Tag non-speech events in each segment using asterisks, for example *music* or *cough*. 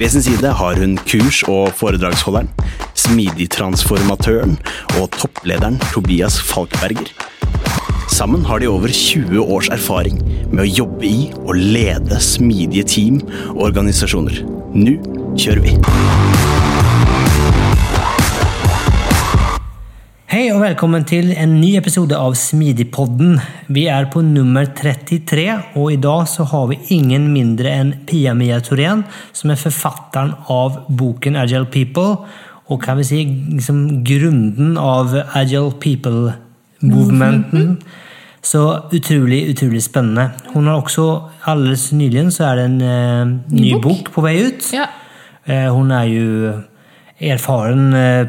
Ved sin side har hun kurs- og foredragsholderen, smidigtransformatøren og topplederen Tobias Falkberger. Sammen har de over 20 års erfaring med å jobbe i og lede smidige team og organisasjoner. Nå kjører vi! Hej och välkommen till en ny episode av Smidigpodden. Vi är på nummer 33 och idag så har vi ingen mindre än Pia-Mia Thorén som är författaren av boken Agile People och kan vi säga liksom grunden av Agile People movementen. Så utroligt, utroligt spännande. Hon har också alldeles nyligen så är det en eh, ny bok. bok på väg ut. Ja. Eh, hon är ju erfaren eh,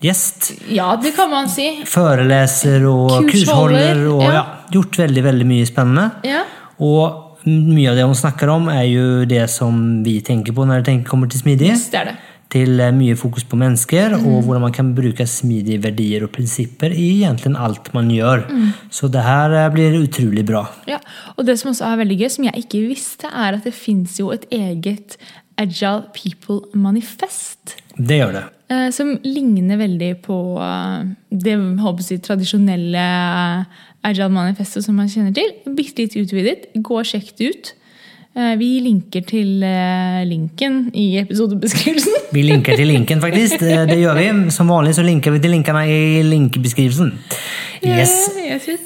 poddgäst. ja, det kan man si. Föreläser och Kurshåller, och ja. ja, gjort väldigt, väldigt mycket spännande. Ja. Och mycket av det hon snackar om är ju det som vi tänker på när det tänker- kommer till smidig. Er det. Till eh, mycket fokus på människor Mm. och hur man kan bruka smidig värdier och principer i egentligen allt man gör. Mm. Så det här eh, blir otroligt bra. Ja. Og det som også er veldig gøy, som jeg ikke visste, er at det fins jo et eget Agile People-manifest. Det gör det. Eh, Som ligner veldig på eh, det jeg, tradisjonelle eh, Agile manifestet som man kjenner til. Bitte litt utvidet. Gå og sjekk det ut. Vi linker til linken i episodebeskrivelsen. *laughs* Vi linkar till linken faktiskt. Eh, Det gör vi. Som vanligt så linkar vi till länkarna i linkbeskrivelsen. Yes. Yes, yes.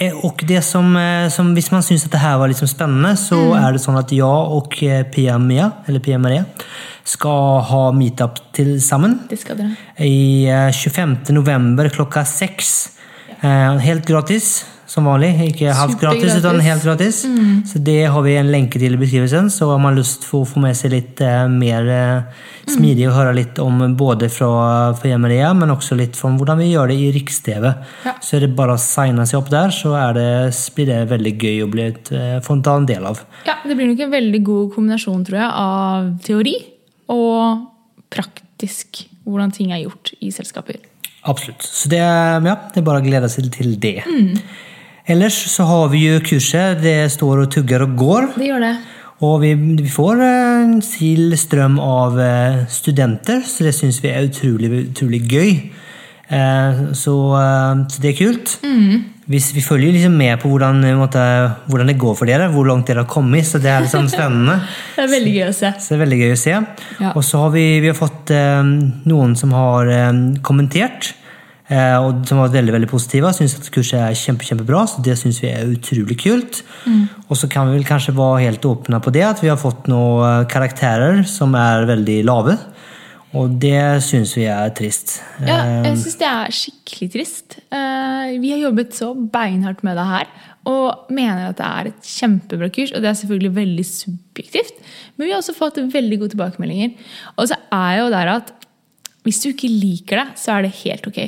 Eh, Och det som, som, hvis man syns att det här var liksom spännande så är det så att jag och Pia Mia, eller Pia Maria, ska ha meetup tillsammans Det skal dere. i eh, 25 november klockan sex. Eh, Helt gratis, som vanligt. Inte halvt gratis, utan helt gratis. Så det har vi en länk till i beskrivelsen. Så om man lust att få med sig lite eh, mer eh, smidig och höra lite om både från Maria men också lite från hur vi gör det i Riks-TV. Ja. Så är det bara att signa sig upp där så är det, blir det väldigt gøy att bli, eh, få ta en del av. Ja, det blir nok en veldig god kombinasjon, tror jeg, av teori og praktisk hvordan ting er gjort i selskaper. Absolut. Så det, ja, det är bara att glädja sig till det. Ellers så har vi ju kurser. Det står och tuggar och går. Det gjør det. Och vi, vi får eh, en sill ström av eh, studenter, så det syns vi är otroligt, otroligt göj. Eh, Så, eh, så det är kul. Vi, vi följer ju liksom med på hvordan, eh, hvordan det går för er, hur långt det har kommit, så det är liksom spännande. *laughs* Det er veldig gøy å se. Så det är väldigt gøy att se. Ja. Och så har vi, vi har fått eh, någon som har eh, kommenterat eh, och som var väldigt, väldigt positiva. Syns att kursen är kämpe, kämpebra, så det syns vi är otroligt kul. Mm. Och så kan vi väl kanske vara helt öppna på det, att vi har fått några karaktärer som är väldigt lave. Och det syns vi är trist. Ja, Eh, jeg syns det er skikkelig trist. Eh, Vi har jobbet så beinhardt med det her og mener at det er et kjempebra kurs. Og det er selvfølgelig veldig subjektivt, men vi har også fått veldig gode tilbakemeldinger. Og så er jo der at hvis du ikke liker det, så er det helt ok.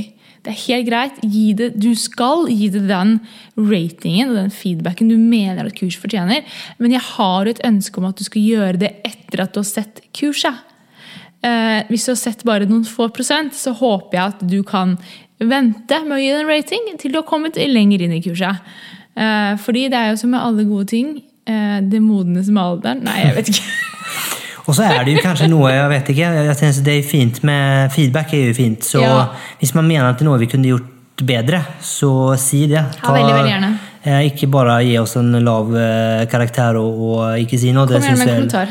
Det er helt greit. Det, du skal gi det den ratingen og den feedbacken du mener at kurs fortjener. Men jeg har et ønske om at du skal gjøre det etter at du har sett kurset. Eh, hvis du har sett bare noen få prosent, så håper jeg at du kan vente med å gi en rating til du har kommet lenger inn i kurset. Eh, fordi det er jo som med alle gode ting. Eh, det modnes med alderen. Nei, jeg vet ikke. *laughs* Och så är det ju kanske något, jag vet jag tänker att det är fint med feedback är ju fint. Så Ja. om man menar att det är något vi kunde gjort bättre, så säg det. Ja, väldigt, väldigt gärna. Eh, inte bara ge oss en lav eh, karaktär och, och inte säga något. Kom syns med en kommentar.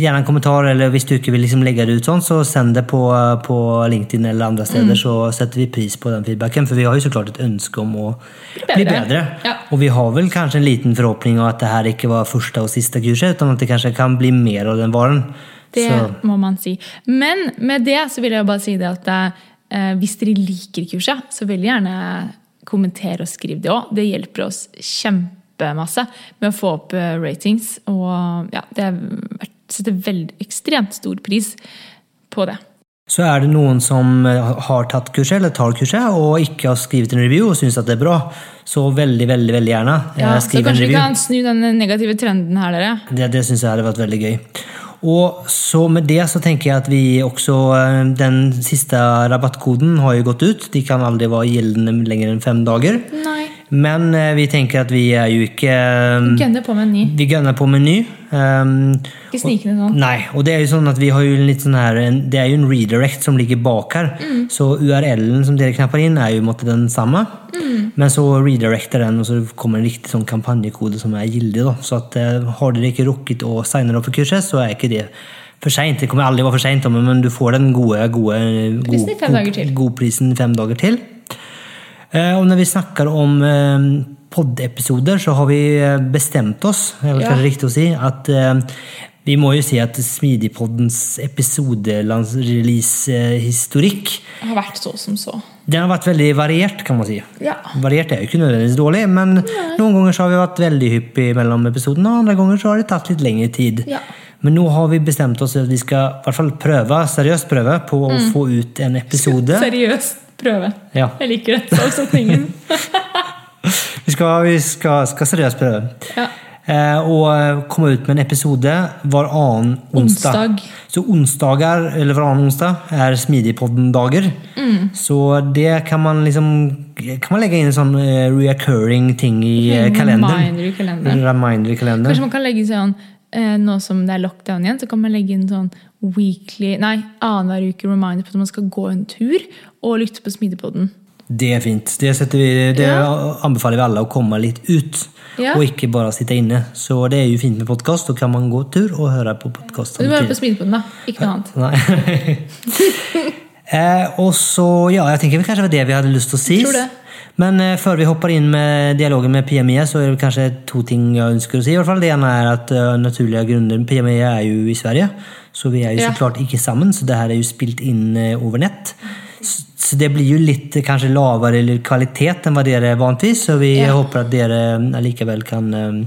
Gärna en kommentar eller om du vill liksom lägga det ut sånt så sänd det på, på LinkedIn eller andra ställen Mm. så sätter vi pris på den feedbacken. För vi har ju såklart ett önske om att bli Bättre. bättre. Ja. Och vi har väl kanske en liten förhoppning om att det här inte var första och sista kurset utan att det kanske kan bli mer av den varan. Det Så, må man si. Men med det så vil jeg bare si det at eh, hvis dere liker kurset, så veldig gjerne kommenter og skriv det òg. Det hjelper oss kjempemasse med å få opp eh, ratings. Og ja, det er verdt- setter veldig ekstremt stor pris på det. så är det någon som eh, har tagit kurset eller tar kurset och inte har skrivit en review och syns att det är bra så väldigt, väldigt, väldigt gärna eh, Ja, så skriv en kanskje vi review. kan snu den negative trenden her, dere. Det, det syns jag hade varit väldigt gøy. Och så med det så tänker jag att vi också, eh, den sista rabattkoden har ju gått ut. De kan aldrig vara gällande längre än fem dagar. Nei. Men eh, vi tänker att vi är ju inte... eh, Gønner på med en ny. Vi gönnar på med en ny. Ehm, Ikke snikende sånn. Nej, och det är ju så att vi har ju en liten sån här, en, det är ju en redirect som ligger bak här. Så URLen som det knappar in är ju mot den samma. Men så redirectar den och så kommer en riktig sån kampanjkod som är giltig då. Så att eh, har du inte rockigt och signar upp för kurset så är inte det för sent. Det kommer aldrig vara för sent men du får den goda, goda, Prisen dagar till. godprisen i fem dagar till. Eh, Och när vi snackar om eh, poddepisoder så har vi eh, bestämt oss, är väl Ja. kanske riktigt att säga, att vi må ju se att Smidigpoddens episoderelease-historik Det har vært så som så. den har varit väldigt varierat kan man säga. Ja. Varierat är ju inte nödvändigtvis dålig, men någon gånger så har vi varit väldigt hyppig mellan episoderna och andra gånger så har det tagit lite längre tid. Ja. Men nu har vi bestämt oss att vi ska i alla fall pröva, seriöst pröva på att få ut en episode. Seriøst prøve. Ja. Jeg liker det. Salgsoppningen. *laughs* Vi ska, vi ska, ska seriöst pröva. Ja. Eh, och eh, komma ut med en episode varann onsdag. Onsdag. Så onsdagar, eller varann onsdag, är Smidigpodden-dagar. Mm. Så det kan man liksom kan man lägga in en sån eh, reoccurring ting i eh, kalendern. Reminder i kalenderen. Reminder i kalendern. Kanskje man kan legge sånn eh, Nå som det er lockdown igjen, så kan man legge inn sånn weekly Nei, annenhver uke reminder på at man skal gå en tur og lytte på Smidigpodden. Det är fint. Det, vi, det Ja. anbefaller vi alla att komma lite ut. Ja. Och inte bara sitta inne. Så det är ju fint med podcast. Då kan man gå tur och höra på podcast. Du må høre på. Smidigpodden, da. Ikke noe annet. Nej. *laughs* eh, och så, ja, jag tänker det kanske var det vi hade lust att säga. Tror det. Men eh, för vi hoppar in med dialogen med PMIA så är det kanske två ting jag önskar att säga i alla fall. Det ena är att uh, naturliga grunder, PMIA är ju i Sverige. Så vi är ju Ja. såklart inte samman, så det här är ju spilt in över nät. Så, det blir ju lite kanske lavare eller kvalitet än vad det är vanligtvis. Så vi Ja. hoppas att det lika väl kan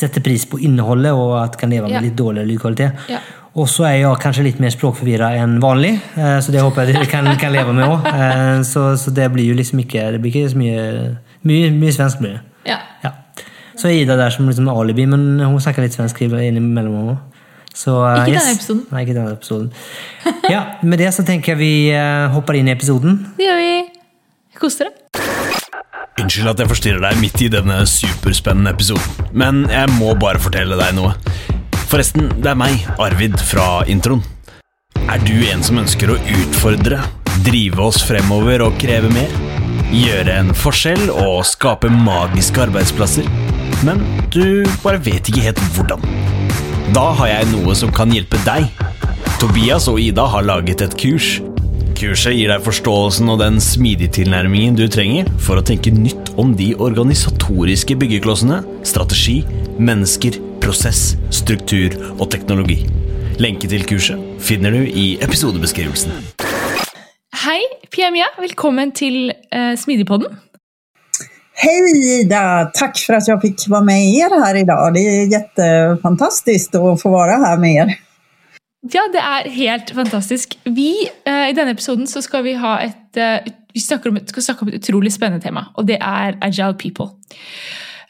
sätta pris på innehållet och att kan leva med Ja. lite dåligare ljudkvalitet. Ja. Och så är jag kanske lite mer språkförvirrad än vanlig. eh, Så det hoppas jag att det kan, kan leva med också. Eh, Så, så det blir ju liksom mycket, det blir inte så mycket, mycket, mycket svensk blir det. Ja. Ja. Så är Ida där som liksom alibi, men hon snackar lite svensk emellan också. Så, eh, Ikke denne episoden. Nej, inte den episoden. Ja, med det så tänker jag vi hoppar in i episoden. Det gjør vi. Kos dere. Unnskyld at jeg forstyrrer deg midt i denne superspennende episoden, men jeg må bare fortelle deg noe. Forresten, det er meg, Arvid, fra introen. Er du en som ønsker å utfordre, drive oss fremover og kreve mer? Gjøre en forskjell og skape magiske arbeidsplasser? Men du bare vet ikke helt hvordan. Da har jeg noe som kan hjelpe deg. Tobias og Ida har laget et kurs. Kurset gir deg forståelsen og den smidige tilnærmingen du trenger for å tenke nytt om de organisatoriske byggeklossene, strategi, mennesker, prosess, struktur og teknologi. Lenke til kurset finner du i episodebeskrivelsen. Hei, Pia Mia. Velkommen til eh, Smidigpodden. Hej Ida! Tack för att jag fick vara med er här idag. Det är jättefantastiskt att få vara här med er. Ja, det er helt fantastisk. Vi, eh, I denne episoden så skal vi ha et eh, vi om, skal snakke om et utrolig spennende tema, og det er agile people.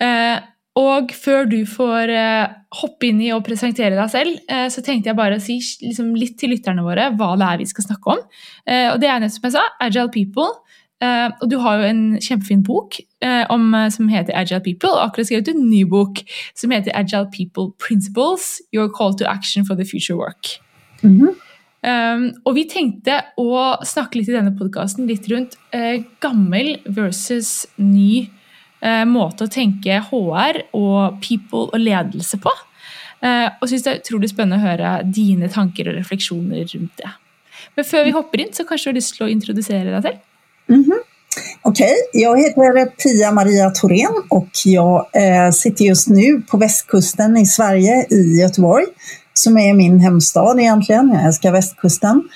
Eh, og før du får eh, hoppe inn i og presentere deg selv, eh, så tenkte jeg bare å si liksom, litt til lytterne våre hva det er vi skal snakke om. Eh, og det er nettopp som jeg sa, agile people. Eh, og du har jo en kjempefin bok eh, om, eh, som heter Agile People, og akkurat skrevet en ny bok som heter Agile People Principles, Your Call to Action for the Future Work. Um, og vi tenkte å snakke litt i denne podkasten litt rundt eh, gammel versus ny eh, Eh, måte å tenke HR og people og ledelse på. Eh, og syns det er utrolig spennende å høre dine tanker og refleksjoner rundt det. Men før vi hopper inn, så kanskje du har lyst til å introdusere deg selv? Mm -hmm. Okej, okay. jag heter Pia Maria Thorén och jag eh, sitter just nu på västkusten i Sverige, i Göteborg, som är min hemstad egentligen. Jag älskar västkusten.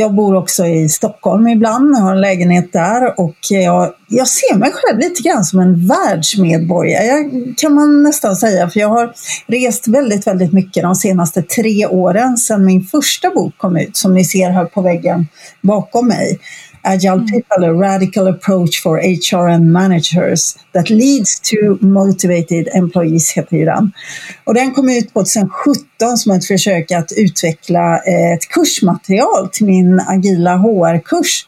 Jag bor också i Stockholm ibland, jag har en lägenhet där och jag, jag ser mig själv lite grann som en världsmedborgare kan man nästan säga. För jag har rest väldigt, väldigt mycket de senaste tre åren sedan min första bok kom ut som ni ser här på väggen bakom mig. Agile mm. People, a radical approach for HR and managers that leads to motivated employees, heter den. Och den kom ut 2017 som ett försök att utveckla ett kursmaterial till min agila HR-kurs.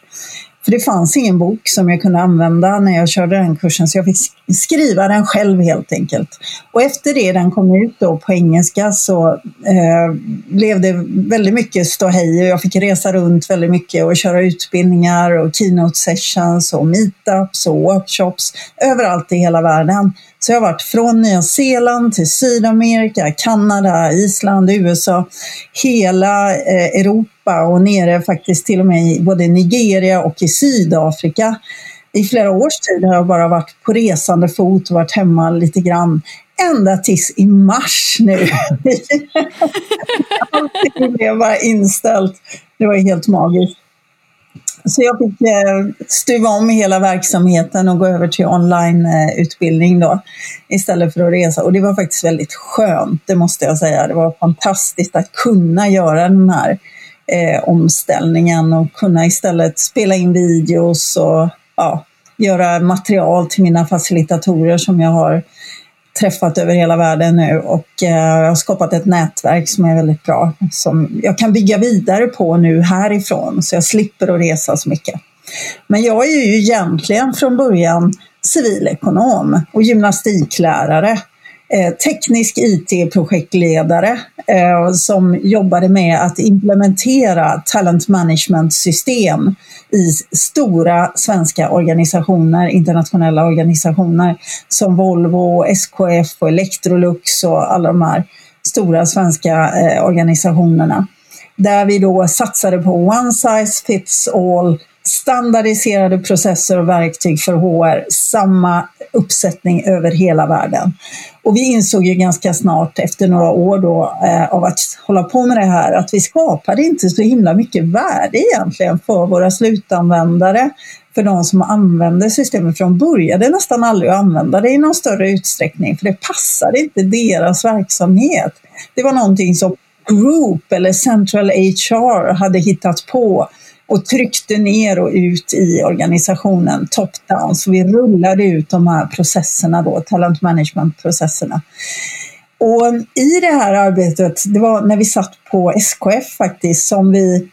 För det fanns ingen bok som jag kunde använda när jag körde den kursen så jag fick skriva den själv helt enkelt. Och efter det den kom ut då på engelska så eh, blev det väldigt mycket ståhej och jag fick resa runt väldigt mycket och köra utbildningar och keynote sessions och meetups och workshops överallt i hela världen. Så jag har varit från Nya Zeeland till Sydamerika, Kanada, Island, USA, hela eh, Europa och nere faktiskt till och med i både Nigeria och i Sydafrika. I flera års tid har jag bara varit på resande fot och varit hemma lite grann. Ända tills i mars nu. *laughs* Allting blev bara inställt. Det var helt magiskt. Så jag fick eh, stuva om hela verksamheten och gå över till onlineutbildning då istället för att resa. Och det var faktiskt väldigt skönt, det måste jag säga. Det var fantastiskt att kunna göra den här eh, omställningen och kunna istället spela in videos och ja, göra material till mina facilitatorer som jag har träffat över hela världen nu och eh, jag har skapat ett nätverk som är väldigt bra som jag kan bygga vidare på nu härifrån så jag slipper att resa så mycket. Men jag är ju egentligen från början civilekonom och gymnastiklärare Eh, teknisk IT-projektledare eh, som jobbade med att implementera talent management-system i stora svenska organisationer, internationella organisationer som Volvo, SKF och Electrolux och alla de här stora svenska eh, organisationerna. Där vi då satsade på one size fits all standardiserade processer och verktyg för HR, samma uppsättning över hela världen. Och vi insåg ju ganska snart efter några år då, eh, av att hålla på med det här att vi skapade inte så himla mycket värde egentligen för våra slutanvändare. För de som använde systemet från började nästan aldrig att använda det i någon större utsträckning för det passade inte deras verksamhet. Det var någonting som Group eller Central HR hade hittat på och tryckte ner och ut i organisationen top-down. Så vi rullade ut de här processerna då, talent management-processerna. Och i det här arbetet, det var när vi satt på SKF faktiskt, som vi,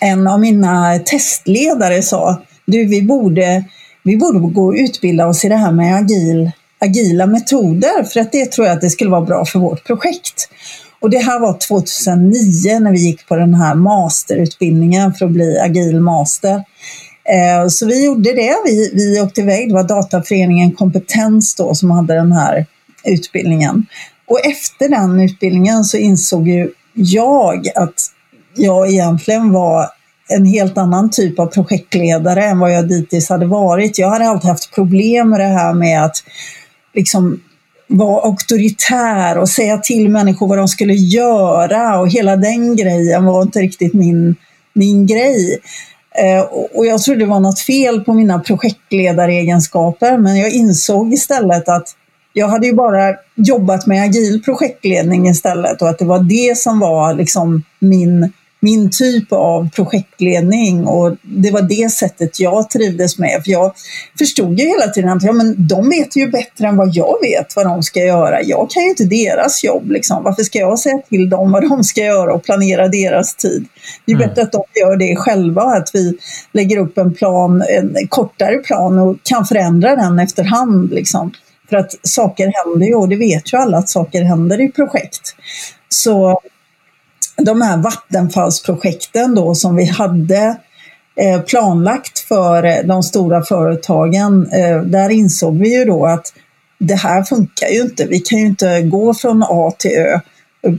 en av mina testledare sa, du vi borde, vi borde gå och utbilda oss i det här med agil, agila metoder, för att det tror jag att det skulle vara bra för vårt projekt. Och det här var 2009 när vi gick på den här masterutbildningen för att bli agil master. Eh, så vi gjorde det. Vi, vi åkte iväg. Det var Dataföreningen Kompetens då som hade den här utbildningen. Och efter den utbildningen så insåg ju jag att jag egentligen var en helt annan typ av projektledare än vad jag dittills hade varit. Jag hade alltid haft problem med det här med att liksom vara auktoritär och säga till människor vad de skulle göra och hela den grejen var inte riktigt min, min grej. Eh, och jag trodde det var något fel på mina projektledaregenskaper men jag insåg istället att jag hade ju bara jobbat med agil projektledning istället och att det var det som var liksom min min typ av projektledning och det var det sättet jag trivdes med. För jag förstod ju hela tiden att ja, men de vet ju bättre än vad jag vet vad de ska göra. Jag kan ju inte deras jobb. Liksom. Varför ska jag säga till dem vad de ska göra och planera deras tid? Det är mm. bättre att de gör det själva, att vi lägger upp en plan, en kortare plan och kan förändra den efterhand. Liksom. För att saker händer ju och det vet ju alla att saker händer i projekt. Så de här vattenfallsprojekten då som vi hade eh, planlagt för eh, de stora företagen. Eh, där insåg vi ju då att det här funkar ju inte. Vi kan ju inte gå från A till Ö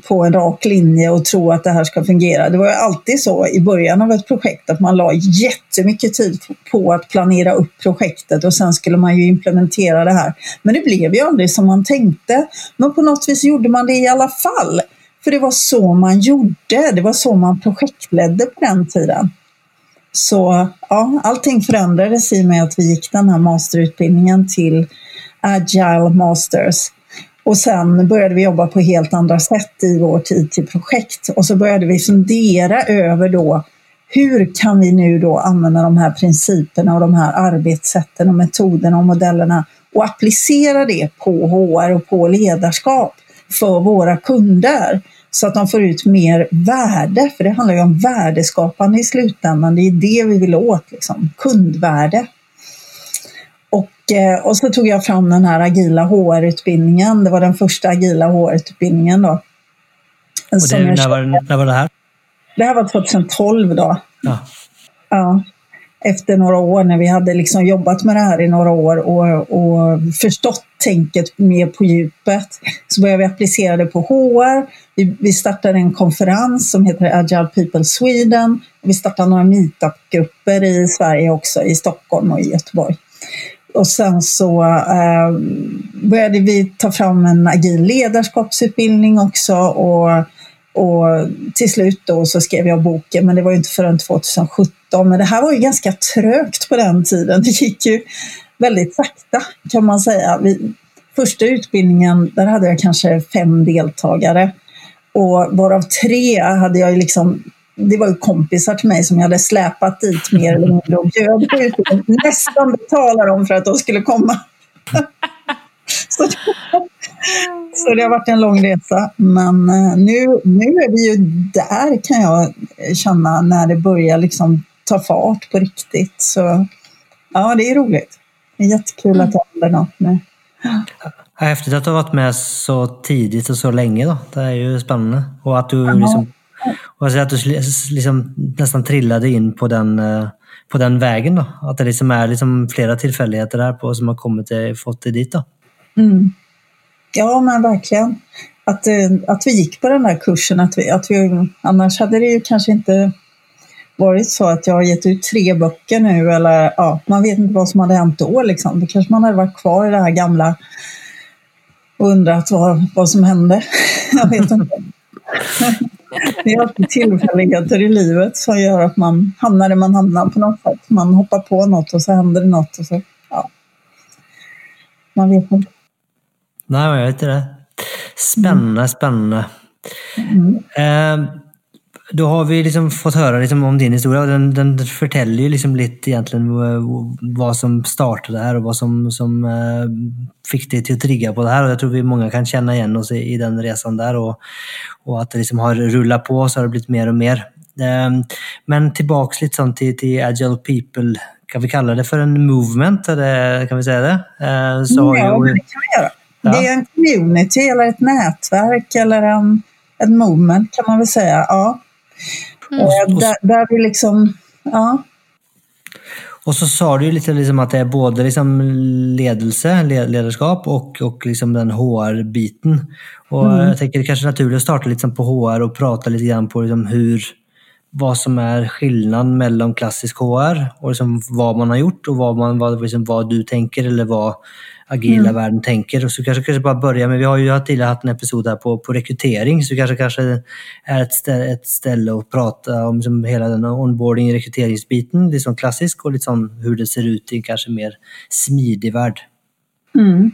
på en rak linje och tro att det här ska fungera. Det var ju alltid så i början av ett projekt att man la jättemycket tid på att planera upp projektet och sen skulle man ju implementera det här. Men det blev ju aldrig som man tänkte. Men på något vis gjorde man det i alla fall. För det var så man gjorde, det var så man projektledde på den tiden. Så ja, allting förändrades i och med att vi gick den här masterutbildningen till Agile Masters. Och sen började vi jobba på helt andra sätt i vårt IT-projekt och så började vi fundera över då hur kan vi nu då använda de här principerna och de här arbetssätten och metoderna och modellerna och applicera det på HR och på ledarskap för våra kunder så att de får ut mer värde, för det handlar ju om värdeskapande i slutändan. Det är det vi vill åt, liksom. kundvärde. Och, eh, och så tog jag fram den här agila HR-utbildningen. Det var den första agila HR-utbildningen då. Och det, när, var, när var det här? Det här var 2012 då. Ja. ja. Efter några år när vi hade liksom jobbat med det här i några år och, och förstått tänket mer på djupet så började vi applicera det på HR. Vi, vi startade en konferens som heter Agile People Sweden. Vi startade några meetup-grupper i Sverige också, i Stockholm och i Göteborg. Och sen så eh, började vi ta fram en agil ledarskapsutbildning också och, och till slut då så skrev jag boken, men det var ju inte förrän 2017. Men det här var ju ganska trögt på den tiden. Det gick ju väldigt sakta kan man säga. Vi, första utbildningen, där hade jag kanske fem deltagare och varav tre hade jag liksom det var ju kompisar till mig som jag hade släpat dit mer eller mindre och bjöd på utbildning. Nästan betalade dem för att de skulle komma. *laughs* så, så, det har varit en lång resa. Men eh, nu, nu är vi ju där kan jag känna när det börjar liksom ta fart på riktigt. Så ja, det är roligt. Det är jättekul att det händer något nu. Häftigt att du har varit med så tidigt och så länge. Då. Det är ju spännande. Och att du liksom och att du liksom nästan trillade in på den, eh, på den vägen. Då. Att det liksom är liksom flera tillfälligheter där på som har kommit till, fått dig dit. Då. Mm. Ja, men verkligen. Att, eh, att vi gick på den där kursen, att vi, att vi, annars hade det ju kanske inte varit så att jag har gett ut tre böcker nu eller ja, man vet inte vad som hade hänt då liksom. Då kanske man hade varit kvar i det här gamla och undrat vad, vad som hände. *laughs* jag vet inte. Det är alltid tillfälligheter i livet som gör att man hamnar där man hamnar på något sätt. Man hoppar på något och så händer det något och så, ja. Man vet inte. Nej, jag vet inte det. Spännande, spännande. Mm. Eh, då har vi liksom fått höra liksom om din historia och den, den förtäller ju liksom lite egentligen vad som startade det här och vad som, som uh, fick dig till att trigga på det här. Och jag tror vi många kan känna igen oss i, i den resan där och, och att det liksom har rullat på så har det blivit mer och mer. Uh, men tillbaks lite sånt till, till Agile People, kan vi kalla det för en movement? Eller kan vi säga det? Uh, så ja, det kan vi göra. Ja. Det är en community eller ett nätverk eller en, ett movement kan man väl säga. Ja. Mm. Där, där vi liksom, ja. Och så sa du ju lite liksom att det är både liksom ledelse, ledarskap och, och liksom den HR-biten. Och mm. jag tänker det kanske är naturligt att starta liksom på HR och prata lite grann på liksom hur, vad som är skillnaden mellan klassisk HR och liksom vad man har gjort och vad, man, vad, liksom vad du tänker eller vad agila mm. världen tänker. Och så kanske, kanske bara börja med, vi har ju tidigare haft en episod här på, på rekrytering, så kanske kanske är ett ställe, ett ställe att prata om liksom hela den onboarding rekryteringsbiten, liksom klassisk och liksom hur det ser ut i en kanske mer smidig värld. Mm.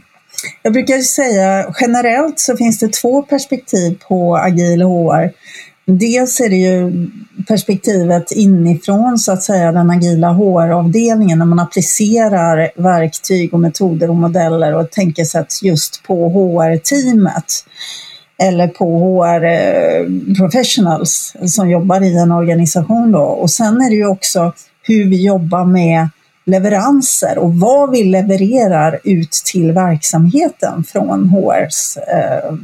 Jag brukar säga generellt så finns det två perspektiv på agil HR. Dels är det ju perspektivet inifrån så att säga den agila HR-avdelningen när man applicerar verktyg och metoder och modeller och tänkesätt just på HR-teamet eller på HR eh, professionals som jobbar i en organisation då. Och sen är det ju också hur vi jobbar med leveranser och vad vi levererar ut till verksamheten från HRs eh,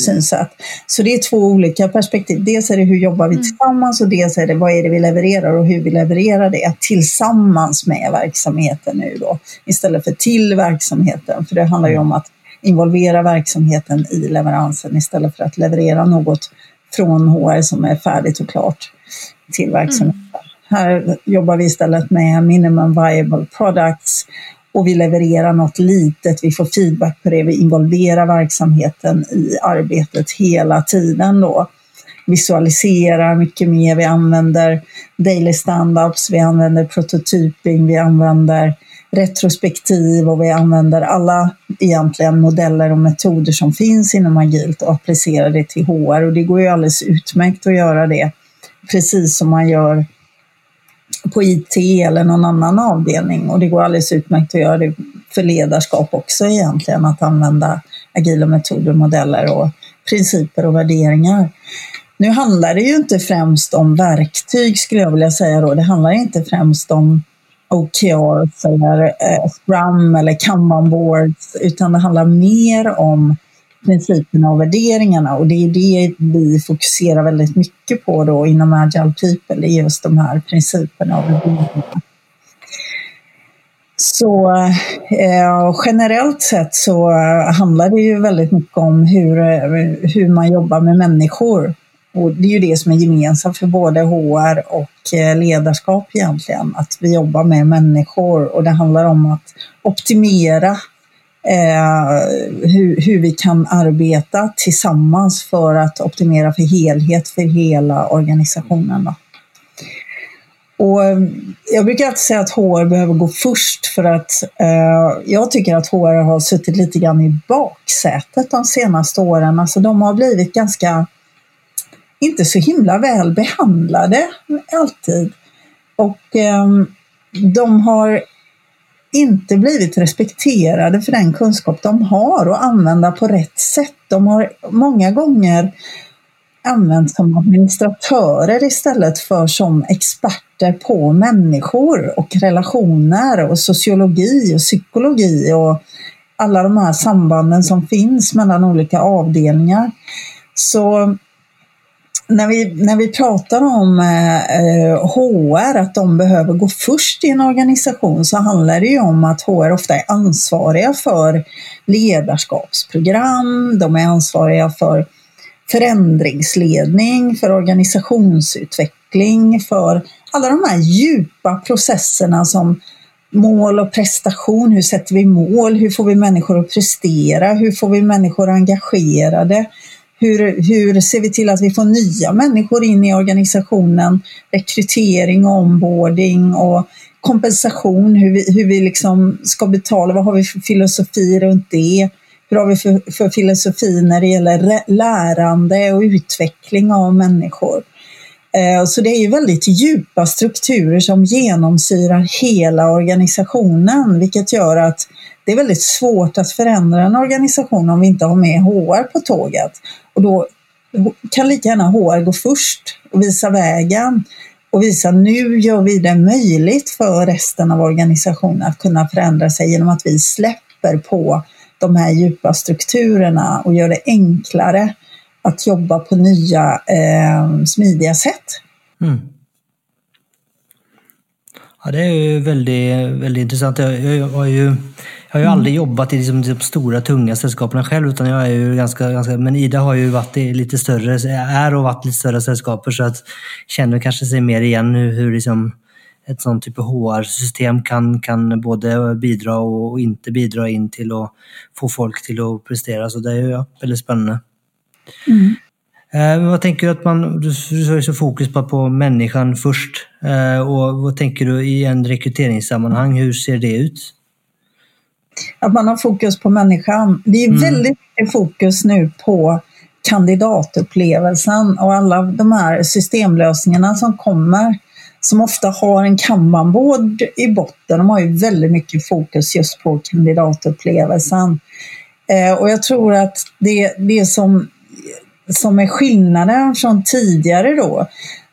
synsätt. Så det är två olika perspektiv. Dels är det hur jobbar vi mm. tillsammans och dels är det vad är det vi levererar och hur vi levererar det tillsammans med verksamheten nu då. Istället för till verksamheten. För det handlar ju om att involvera verksamheten i leveransen istället för att leverera något från HR som är färdigt och klart till verksamheten. Mm. Här jobbar vi istället med minimum viable products och vi levererar något litet, vi får feedback på det, vi involverar verksamheten i arbetet hela tiden då. Visualiserar mycket mer, vi använder daily stand-ups, vi använder prototyping, vi använder retrospektiv och vi använder alla egentligen modeller och metoder som finns inom agilt och applicerar det till HR och det går ju alldeles utmärkt att göra det precis som man gör på IT eller någon annan avdelning och det går alldeles utmärkt att göra det för ledarskap också egentligen, att använda agila metoder, modeller och principer och värderingar. Nu handlar det ju inte främst om verktyg skulle jag vilja säga då. Det handlar inte främst om OKRs eller eh, Scrum eller Kanban boards, utan det handlar mer om principerna och värderingarna och det är det vi fokuserar väldigt mycket på då inom Agile People, är just de här principerna och värderingarna. Så eh, generellt sett så handlar det ju väldigt mycket om hur, hur man jobbar med människor. Och det är ju det som är gemensamt för både HR och eh, ledarskap egentligen, att vi jobbar med människor och det handlar om att optimera eh, hur, hur vi kan arbeta tillsammans för att optimera för helhet för hela organisationen. Då. Och eh, jag brukar alltid säga att HR behöver gå först för att eh, jag tycker att HR har suttit lite grann i baksätet de senaste åren. Alltså de har blivit ganska, inte så himla väl behandlade alltid. Och eh, de har inte blivit respekterade för den kunskap de har och använda på rätt sätt. De har många gånger använts som administratörer istället för som experter på människor och relationer och sociologi och psykologi och alla de här sambanden som finns mellan olika avdelningar. Så när vi, när vi pratar om eh, HR, att de behöver gå först i en organisation, så handlar det ju om att HR ofta är ansvariga för ledarskapsprogram, de är ansvariga för förändringsledning, för organisationsutveckling, för alla de här djupa processerna som mål och prestation. Hur sätter vi mål? Hur får vi människor att prestera? Hur får vi människor engagerade? Hur, hur ser vi till att vi får nya människor in i organisationen? Rekrytering, onboarding och kompensation, hur vi, hur vi liksom ska betala, vad har vi för filosofi runt det? Hur har vi för, för filosofi när det gäller lärande och utveckling av människor? Eh, så det är ju väldigt djupa strukturer som genomsyrar hela organisationen, vilket gör att det är väldigt svårt att förändra en organisation om vi inte har med HR på tåget. Och då kan lika gärna HR gå först och visa vägen och visa nu gör vi det möjligt för resten av organisationen att kunna förändra sig genom att vi släpper på de här djupa strukturerna och gör det enklare att jobba på nya eh, smidiga sätt. Mm. Ja, det är ju väldigt, väldigt intressant. Jag, jag, har ju, jag har ju mm. aldrig jobbat i liksom de stora tunga sällskapen själv, utan jag är ju ganska, ganska... Men Ida har ju varit i lite större, är och varit lite större sällskaper, så att känner kanske sig mer igen hur, hur liksom ett sånt typ av HR-system kan, kan både bidra och inte bidra in till att få folk till att prestera. Så det är ju väldigt spännande. Mm. Eh, vad tänker du att man, du har så fokus på, på människan först. Eh, och vad tänker du i en rekryteringssammanhang, hur ser det ut? Att man har fokus på människan. Det är mm. väldigt mycket fokus nu på kandidatupplevelsen och alla de här systemlösningarna som kommer som ofta har en kanbanbord i botten. De har ju väldigt mycket fokus just på kandidatupplevelsen. Eh, och jag tror att det, det som som är skillnaden från tidigare då,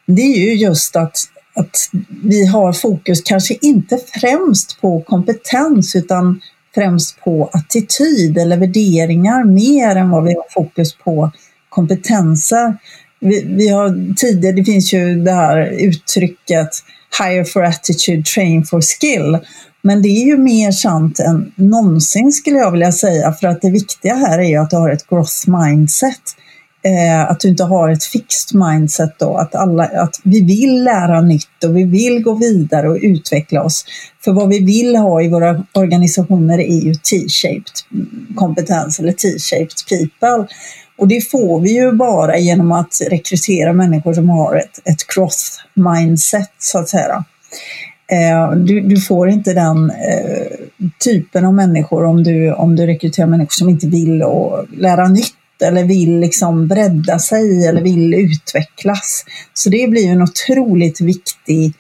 det är ju just att att vi har fokus kanske inte främst på kompetens utan främst på attityd eller värderingar mer än vad vi har fokus på kompetenser. Vi, vi har tidigare, det finns ju det här uttrycket hire for attitude, train for skill. Men det är ju mer sant än någonsin skulle jag vilja säga för att det viktiga här är ju att du har ett growth mindset. Eh, att du inte har ett fixed mindset då, att, alla, att vi vill lära nytt och vi vill gå vidare och utveckla oss. För vad vi vill ha i våra organisationer är ju T-shaped kompetens eller T-shaped people. Och det får vi ju bara genom att rekrytera människor som har ett, ett cross-mindset, så att säga. Eh, du, du, får inte den eh, typen av människor om du, om du rekryterar människor som inte vill och lära nytt eller vill liksom bredda sig eller vill utvecklas. Så det blir en otroligt viktig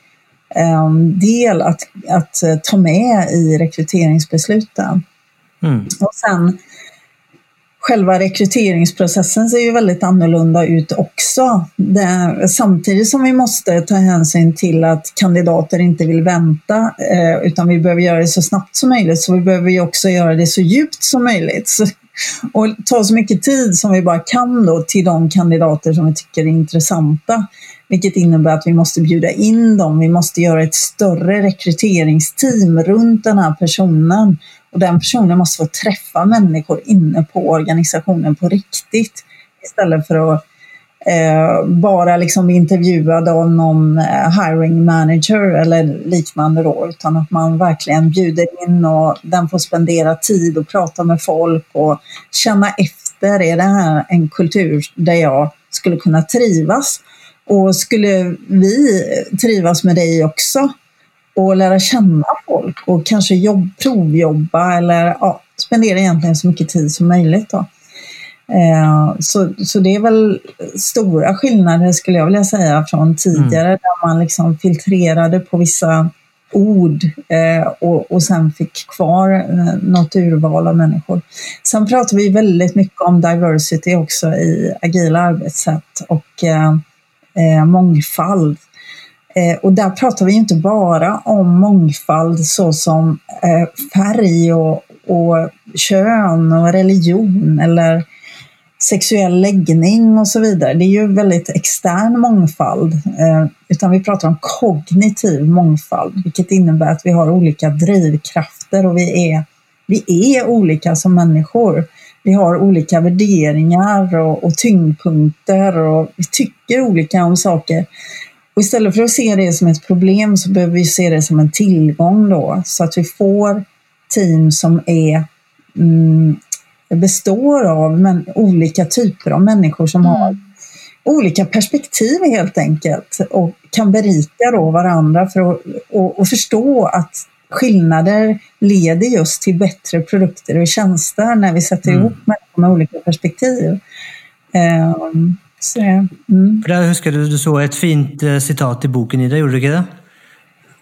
eh, del att, att ta med i rekryteringsbesluten. Mm. Och sen själva rekryteringsprocessen ser ju väldigt annorlunda ut också. Det, samtidigt som vi måste ta hänsyn till att kandidater inte vill vänta eh, utan vi behöver göra det så snabbt som möjligt så vi behöver ju också göra det så djupt som möjligt. Så, och ta så mycket tid som vi bara kan då till de kandidater som vi tycker är intressanta. Vilket innebär att vi måste bjuda in dem, vi måste göra ett större rekryteringsteam runt den här personen. Och den personen måste få träffa människor inne på organisationen på riktigt. Istället för att eh, bara liksom intervjuad av någon eh, hiring manager eller liknande då, utan att man verkligen bjuder in och den får spendera tid och prata med folk och känna efter, är det här en kultur där jag skulle kunna trivas? Och skulle vi trivas med dig också? och lära känna folk och kanske jobb, provjobba eller ja, spendera egentligen så mycket tid som möjligt. Då. Eh, så, så det är väl stora skillnader skulle jag vilja säga från tidigare mm. där man liksom filtrerade på vissa ord eh, och, och sen fick kvar eh, något urval av människor. Sen pratar vi väldigt mycket om diversity också i agila arbetssätt och eh, eh mångfald. Eh, och där pratar vi inte bara om mångfald såsom färg och, och kön och religion eller sexuell läggning och så vidare. Det är ju väldigt extern mångfald, eh, utan vi pratar om kognitiv mångfald, vilket innebär att vi har olika drivkrafter och vi är, vi är olika som människor. Vi har olika värderingar och, och tyngdpunkter och vi tycker olika om saker. Och istället för att se det som ett problem så behöver vi se det som en tillgång då, så att vi får team som är, mm, består av men, olika typer av människor som mm. har olika perspektiv helt enkelt och kan berika då varandra för att och, och förstå att skillnader leder just till bättre produkter och tjänster när vi sätter mm. ihop människor med olika perspektiv. Um, så, mm. För där huskar du, du såg ett fint uh, citat i boken Ida, gjorde du inte det?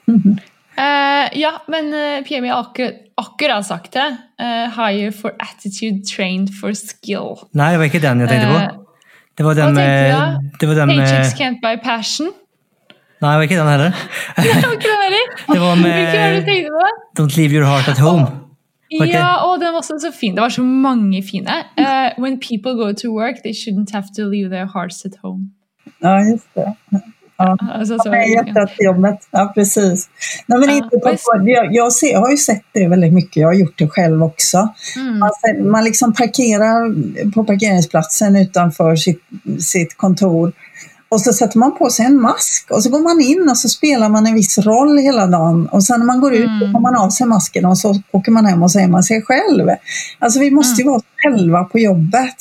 Mm. Uh, ja, men uh, PMI har akkurat sagt det. Uh, hire for attitude, trained for skill. Nej, det var inte den jag tänkte på. Det var den med... Det var den Paychecks can't buy passion. Nej, det var inte den heller. *laughs* det var inte den heller? *laughs* det var med... Vilken var det du tänkte på? Don't leave your heart at home. Oh. Okay. Ja, og den var så, så fin. Det var så mange fine. Uh, when people go to work, they shouldn't have to leave their hearts at home. Ja, just det. Ja. Alltså, så ja, hjärtat till jobbet. Ja, precis. Nej, men ja, inte på, jag, jag, ser, jag har ju sett det väldigt mycket. Jag har gjort det själv också. Mm. Man, man liksom parkerar på parkeringsplatsen utanför sitt, sitt kontor och så sätter man på sig en mask och så går man in och så spelar man en viss roll hela dagen. Och sen när man går ut mm. tar man av sig masken och så åker man hem och så är man sig själv. Alltså vi måste ju mm. vara själva på jobbet.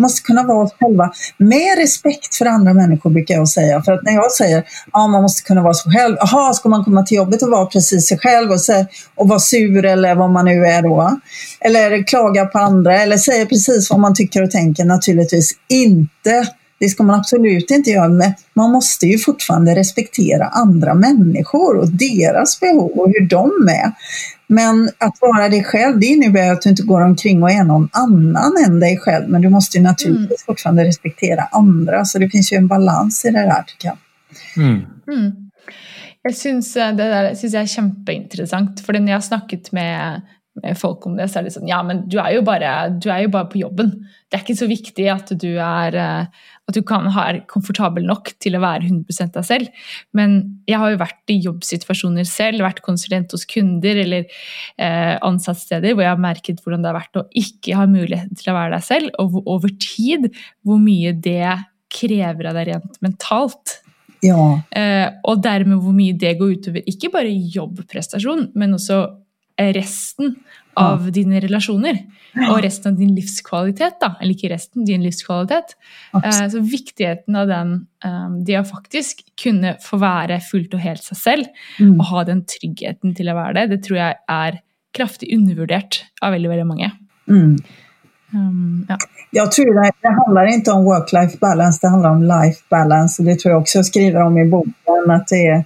Vi måste kunna vara oss själva med respekt för andra människor brukar jag säga. För att när jag säger att ja, man måste kunna vara sig själv. Jaha, ska man komma till jobbet och vara precis sig själv och, säga, och vara sur eller vad man nu är då? Eller klaga på andra eller säga precis vad man tycker och tänker? Naturligtvis inte. Det ska man absolut inte göra, men man måste ju fortfarande respektera andra människor och deras behov och hur de är. Men att vara dig själv, det innebär att du inte går omkring och är någon annan än dig själv, men du måste ju naturligtvis mm. fortfarande respektera andra, så det finns ju en balans i det där tycker jag. Mm. Mm. Jeg syns eh, det der synes jeg er kjempeinteressant. For når jeg har snakket med, med, folk om det, så er det sånn Ja, men du er, jo bare, du er jo bare på jobben. Det er ikke så viktig at du er eh, at du kan være komfortabel nok til å være 100 deg selv. Men jeg har jo vært i jobbsituasjoner selv, vært konsulent hos kunder eller eh, ansattsteder hvor jeg har merket hvordan det har vært å ikke ha muligheten til å være deg selv, og over tid hvor mye det krever av deg rent mentalt. Ja. Eh, og dermed hvor mye det går utover ikke bare jobbprestasjon, men også resten av ja. dine relasjoner. Og resten av din livskvalitet. da, Eller ikke resten, din livskvalitet. Eh, så viktigheten av den, eh, det å faktisk kunne få være fullt og helt seg selv, mm. og ha den tryggheten til å være det, det tror jeg er kraftig undervurdert av veldig, veldig mange. Mm. Um, ja. Jag tror det, det handlar inte om work-life balance, det handlar om life balance. Det tror jag också jag skriver om i boken. att det är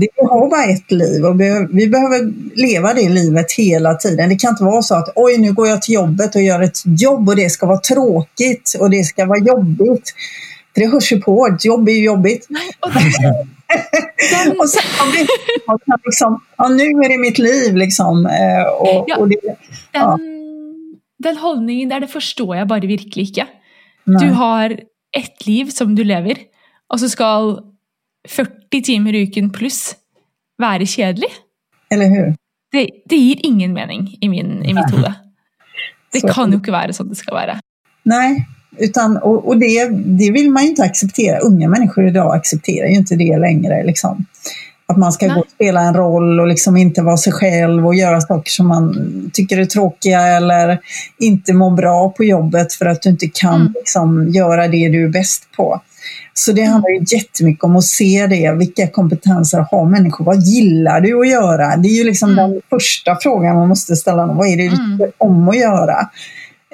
det, vi har bara ett liv och vi behöver leva det livet hela tiden. Det kan inte vara så att oj, nu går jag till jobbet och gör ett jobb och det ska vara tråkigt och det ska vara jobbigt. För det hörs ju på, ett jobb är ju jobbigt. *laughs* och sen man kan liksom, ja, nu är det mitt liv liksom. Eh, och, ja, och det, ja. den, den hållningen där, det förstår jag bara verkligen inte. Du har ett liv som du lever, och så ska 40 timer i uken pluss være kjedelig. Eller hur? Det, det gir ingen mening i, min, i mitt hode. Det kan ju inte vara så det ska vara. Nej, utan, och, och det, det vill man ju inte acceptera. Unga människor idag accepterar ju inte det längre. Liksom. Att man ska gå och spela en roll och liksom inte vara sig själv och göra saker som man tycker är tråkiga eller inte må bra på jobbet för att du inte kan mm. liksom, göra det du är bäst på. Så det handlar ju jättemycket om att se det. Vilka kompetenser har människor? Vad gillar du att göra? Det är ju liksom mm. den första frågan man måste ställa. Vad är det du mm. tycker om att göra?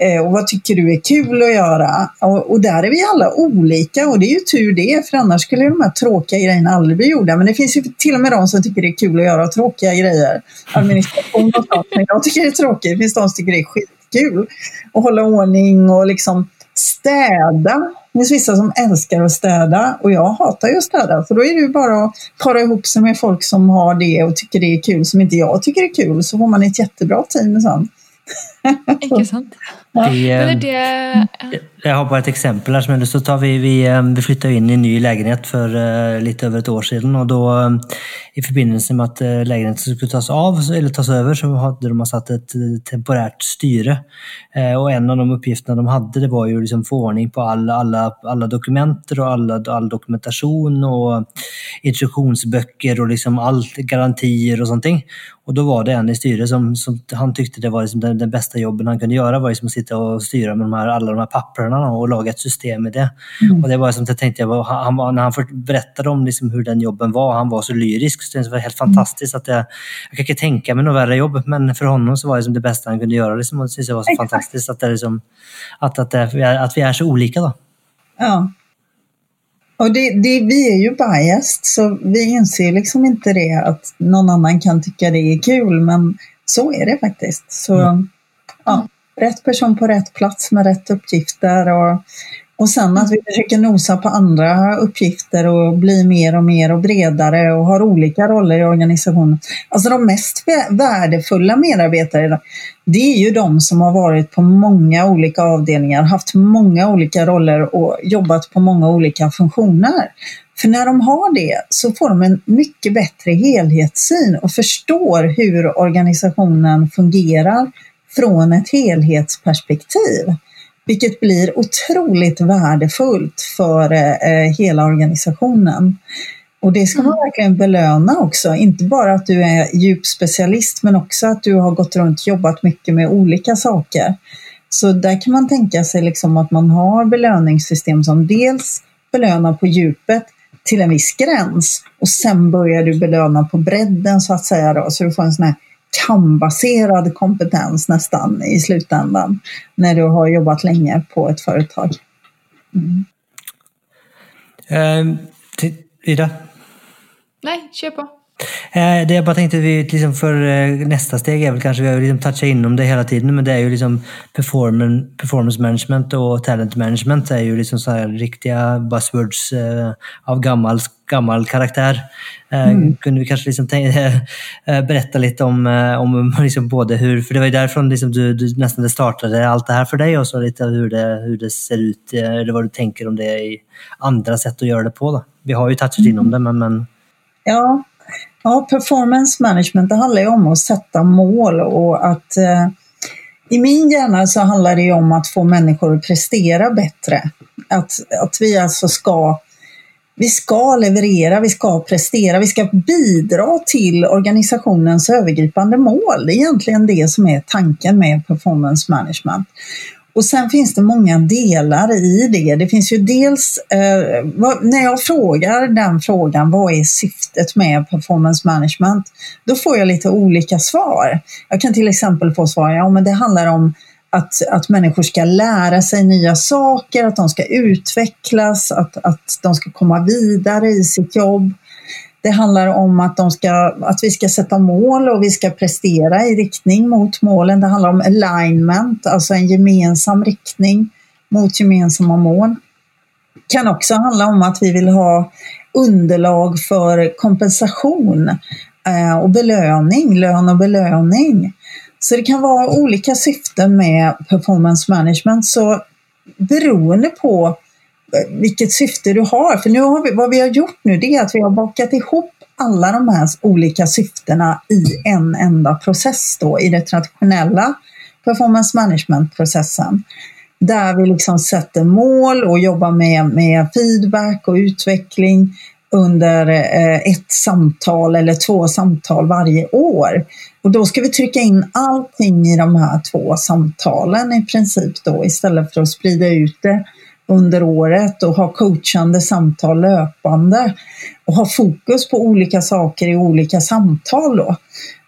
Eh, och vad tycker du är kul att göra? Och, och, där är vi alla olika och det är ju tur det, för annars skulle de här tråkiga grejerna aldrig bli gjorda. Men det finns ju till och med de som tycker det är kul att göra tråkiga grejer. Administration och sånt. Men jag tycker det är tråkigt. Det finns de som tycker det är skitkul att hålla ordning och liksom städa det finns vissa som älskar att städa och jag hatar ju att städa. Så då är det ju bara att para ihop sig med folk som har det och tycker det är kul som inte jag tycker är kul. Så får man ett jättebra team sen. Inte sant? *laughs* Vi, eh, jag har bara ett exempel här. Som så tar vi, vi, eh, vi flyttade in i en ny lägenhet för uh, lite över ett år sedan och då i förbindelse med att lägenheten skulle tas av eller tas över så hade de satt ett temporärt styre. och en av de uppgifterna de hade det var ju liksom få ordning på alla, alla, alla dokument och alla, all dokumentation och instruktionsböcker och liksom allt, garantier och sånt. Och då var det en i styret som, som han tyckte det var liksom den, den bästa jobben han kunde göra var liksom att sitta och styra med de här, alla de här papperna och laga ett system med det. Mm. Och det var som jag tänkte, jag, han, var, när han berättade om liksom hur den jobben var, han var så lyrisk, så det var helt fantastiskt. att jag, jag kan inte tänka mig något värre jobb, men för honom så var det liksom det bästa han kunde göra. Liksom, och det var så Exakt. fantastiskt att, det liksom, att, att, det, att vi är så olika. Då. Ja. Och det, det, vi är ju biased, så vi inser liksom inte det att någon annan kan tycka det är kul, men så är det faktiskt. Så, mm. Ja rätt person på rätt plats med rätt uppgifter och, och sen att vi försöker nosa på andra uppgifter och bli mer och mer och bredare och har olika roller i organisationen. Alltså de mest värdefulla medarbetare det är ju de som har varit på många olika avdelningar, haft många olika roller och jobbat på många olika funktioner. För när de har det så får de en mycket bättre helhetssyn och förstår hur organisationen fungerar från ett helhetsperspektiv. Vilket blir otroligt värdefullt för eh, hela organisationen. Och det ska man mm. verkligen belöna också, inte bara att du är djupspecialist men också att du har gått runt och jobbat mycket med olika saker. Så där kan man tänka sig liksom att man har belöningssystem som dels belönar på djupet till en viss gräns och sen börjar du belöna på bredden så att säga då, så du får en sån här kambaserad kompetens nästan i slutändan när du har jobbat länge på ett företag. Mm. Eh, Ida? Nej, kör på. Eh, det jag bara tänkte, vi, liksom för eh, nästa steg är väl kanske, vi har liksom touchat inom det hela tiden, men det är ju liksom performance, management och talent management är ju liksom så här riktiga buzzwords eh, av gammal, gammal karaktär. Mm. Kunde vi kanske liksom *laughs* berätta lite om, om *laughs* liksom både hur, för det var ju därifrån liksom du, du nästan det startade allt det här för dig och så lite hur det, hur det ser ut, eller vad du tänker om det i andra sätt att göra det på. Då. Vi har ju touchat mm. inom det, men, men... Ja, Ja, performance management det handlar ju om att sätta mål och att eh, i min hjärna så handlar det ju om att få människor att prestera bättre. Att, att vi alltså ska vi ska leverera, vi ska prestera, vi ska bidra till organisationens övergripande mål. Det är egentligen det som är tanken med performance management. Och sen finns det många delar i det. Det finns ju dels, eh, vad, när jag frågar den frågan, vad är syftet med performance management? Då får jag lite olika svar. Jag kan till exempel få svar, ja men det handlar om att, att människor ska lära sig nya saker, att de ska utvecklas, att, att de ska komma vidare i sitt jobb. Det handlar om att, de ska, att vi ska sätta mål och vi ska prestera i riktning mot målen. Det handlar om alignment, alltså en gemensam riktning mot gemensamma mål. Det kan också handla om att vi vill ha underlag för kompensation eh, och belöning, lön och belöning. Så det kan vara olika syften med performance management. Så beroende på vilket syfte du har. För nu har vi, vad vi har gjort nu det är att vi har bakat ihop alla de här olika syftena i en enda process då i den traditionella performance management-processen. Där vi liksom sätter mål och jobbar med, med feedback och utveckling under eh, ett samtal eller två samtal varje år. Och då ska vi trycka in allting i de här två samtalen i princip då istället för att sprida ut det under året och ha coachande samtal löpande och ha fokus på olika saker i olika samtal då.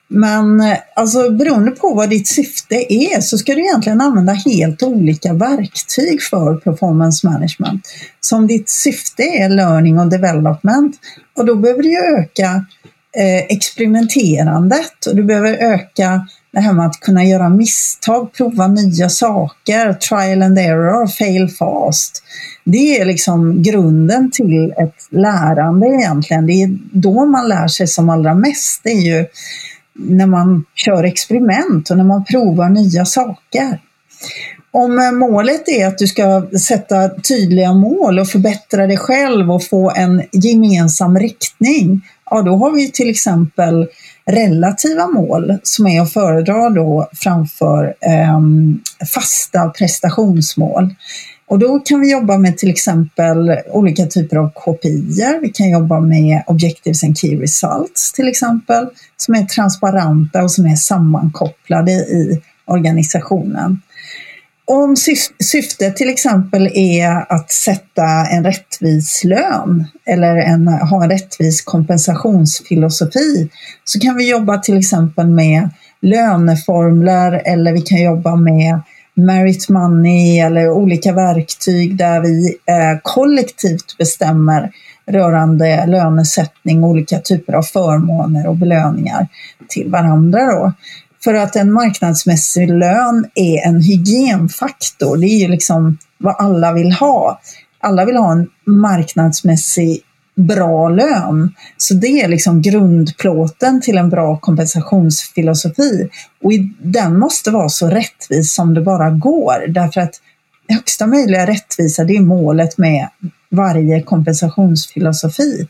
Men eh, alltså, beroende på vad ditt syfte är så ska du egentligen använda helt olika verktyg för performance management. Så om ditt syfte är learning och development, och då behöver du öka eh, experimenterandet och du behöver öka det här med att kunna göra misstag, prova nya saker, trial and error, fail fast. Det är liksom grunden till ett lärande egentligen. Det är då man lär sig som allra mest. Det är ju när man kör experiment och när man provar nya saker. Om eh, målet är att du ska sätta tydliga mål och förbättra dig själv och få en gemensam riktning, ja då har vi till exempel relativa mål som är att föredra då framför eh, fasta prestationsmål. Och då kan vi jobba med till exempel olika typer av KPI. Vi kan jobba med Objectives and Key Results till exempel, som är transparenta och som är sammankopplade i organisationen. Om syftet till exempel är att sätta en rättvis lön eller en, ha en rättvis kompensationsfilosofi så kan vi jobba till exempel med löneformler eller vi kan jobba med merit money eller olika verktyg där vi eh, kollektivt bestämmer rörande lönesättning, olika typer av förmåner och belöningar till varandra. Då. För att en marknadsmässig lön är en hygienfaktor. Det är ju liksom vad alla vill ha. Alla vill ha en marknadsmässig bra lön. Så det är liksom grundplåten till en bra kompensationsfilosofi. Och den måste vara så rättvis som det bara går. Därför att högsta möjliga rättvisa, det är målet med varje kompensationsfilosofi.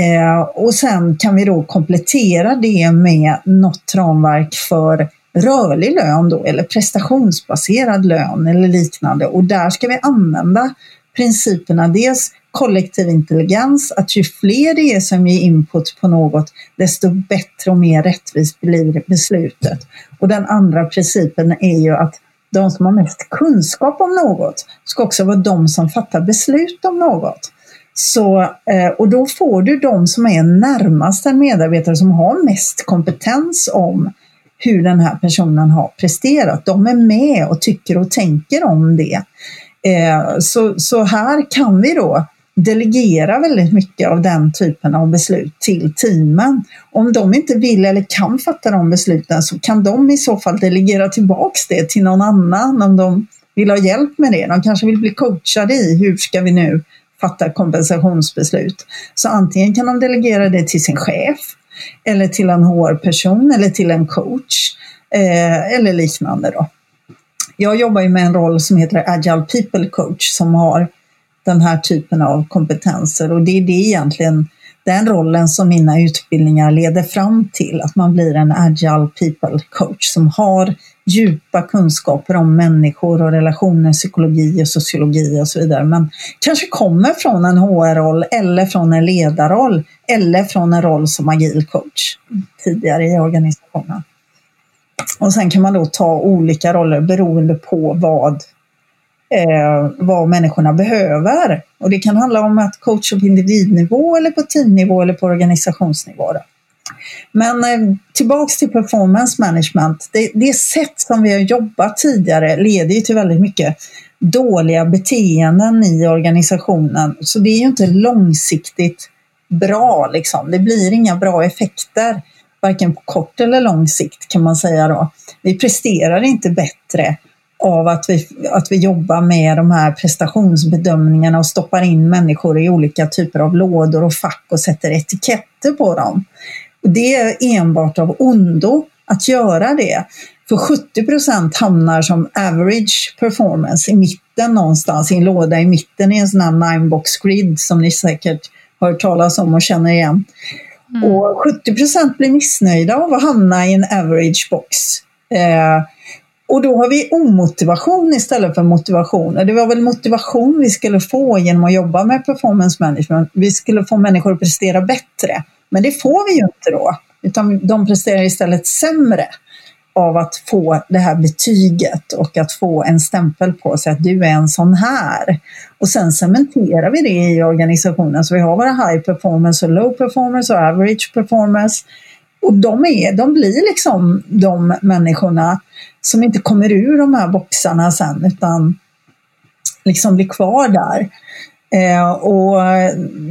Eh, och sen kan vi då komplettera det med något ramverk för rörlig lön då, eller prestationsbaserad lön eller liknande. Och där ska vi använda principerna dels kollektiv intelligens, att ju fler det är som ger input på något, desto bättre och mer rättvist blir beslutet. Och den andra principen är ju att de som har mest kunskap om något ska också vara de som fattar beslut om något. Så, eh, och då får du de som är närmast en medarbetare som har mest kompetens om hur den här personen har presterat. De är med och tycker och tänker om det. Eh, så, så här kan vi då delegera väldigt mycket av den typen av beslut till teamen. Om de inte vill eller kan fatta de besluten så kan de i så fall delegera tillbaks det till någon annan om de vill ha hjälp med det. De kanske vill bli coachade i hur ska vi nu fattar kompensationsbeslut. Så antingen kan de delegera det till sin chef eller till en HR-person eller till en coach eh, eller liknande. Då. Jag jobbar ju med en roll som heter Agile People Coach som har den här typen av kompetenser och det är det egentligen den rollen som mina utbildningar leder fram till, att man blir en agile people coach som har djupa kunskaper om människor och relationer, psykologi och sociologi och så vidare, men kanske kommer från en HR-roll eller från en ledarroll eller från en roll som agil coach tidigare i organisationen. Och sen kan man då ta olika roller beroende på vad, eh, vad människorna behöver. Och det kan handla om att coacha på individnivå eller på teamnivå eller på organisationsnivå. Då. Men eh, tillbaks till performance management. Det, det sätt som vi har jobbat tidigare leder ju till väldigt mycket dåliga beteenden i organisationen. Så det är ju inte långsiktigt bra. Liksom. Det blir inga bra effekter varken på kort eller lång sikt kan man säga då. Vi presterar inte bättre av att vi, att vi jobbar med de här prestationsbedömningarna och stoppar in människor i olika typer av lådor och fack och sätter etiketter på dem. Och det är enbart av ondo att göra det. För 70 procent hamnar som average performance i mitten någonstans, i en låda i mitten i en sån här nine box grid som ni säkert har hört talas om och känner igen. Mm. Och 70 procent blir missnöjda av att hamna i en average box. Eh, och då har vi omotivation istället för motivation. Och det var väl motivation vi skulle få genom att jobba med performance management. Vi skulle få människor att prestera bättre. Men det får vi ju inte då, utan de presterar istället sämre av att få det här betyget och att få en stämpel på sig att du är en sån här. Och sen cementerar vi det i organisationen så vi har våra high performance och low performance och average performance. Och de, är, de blir liksom de människorna som inte kommer ur de här boxarna sen utan liksom blir kvar där. Eh, och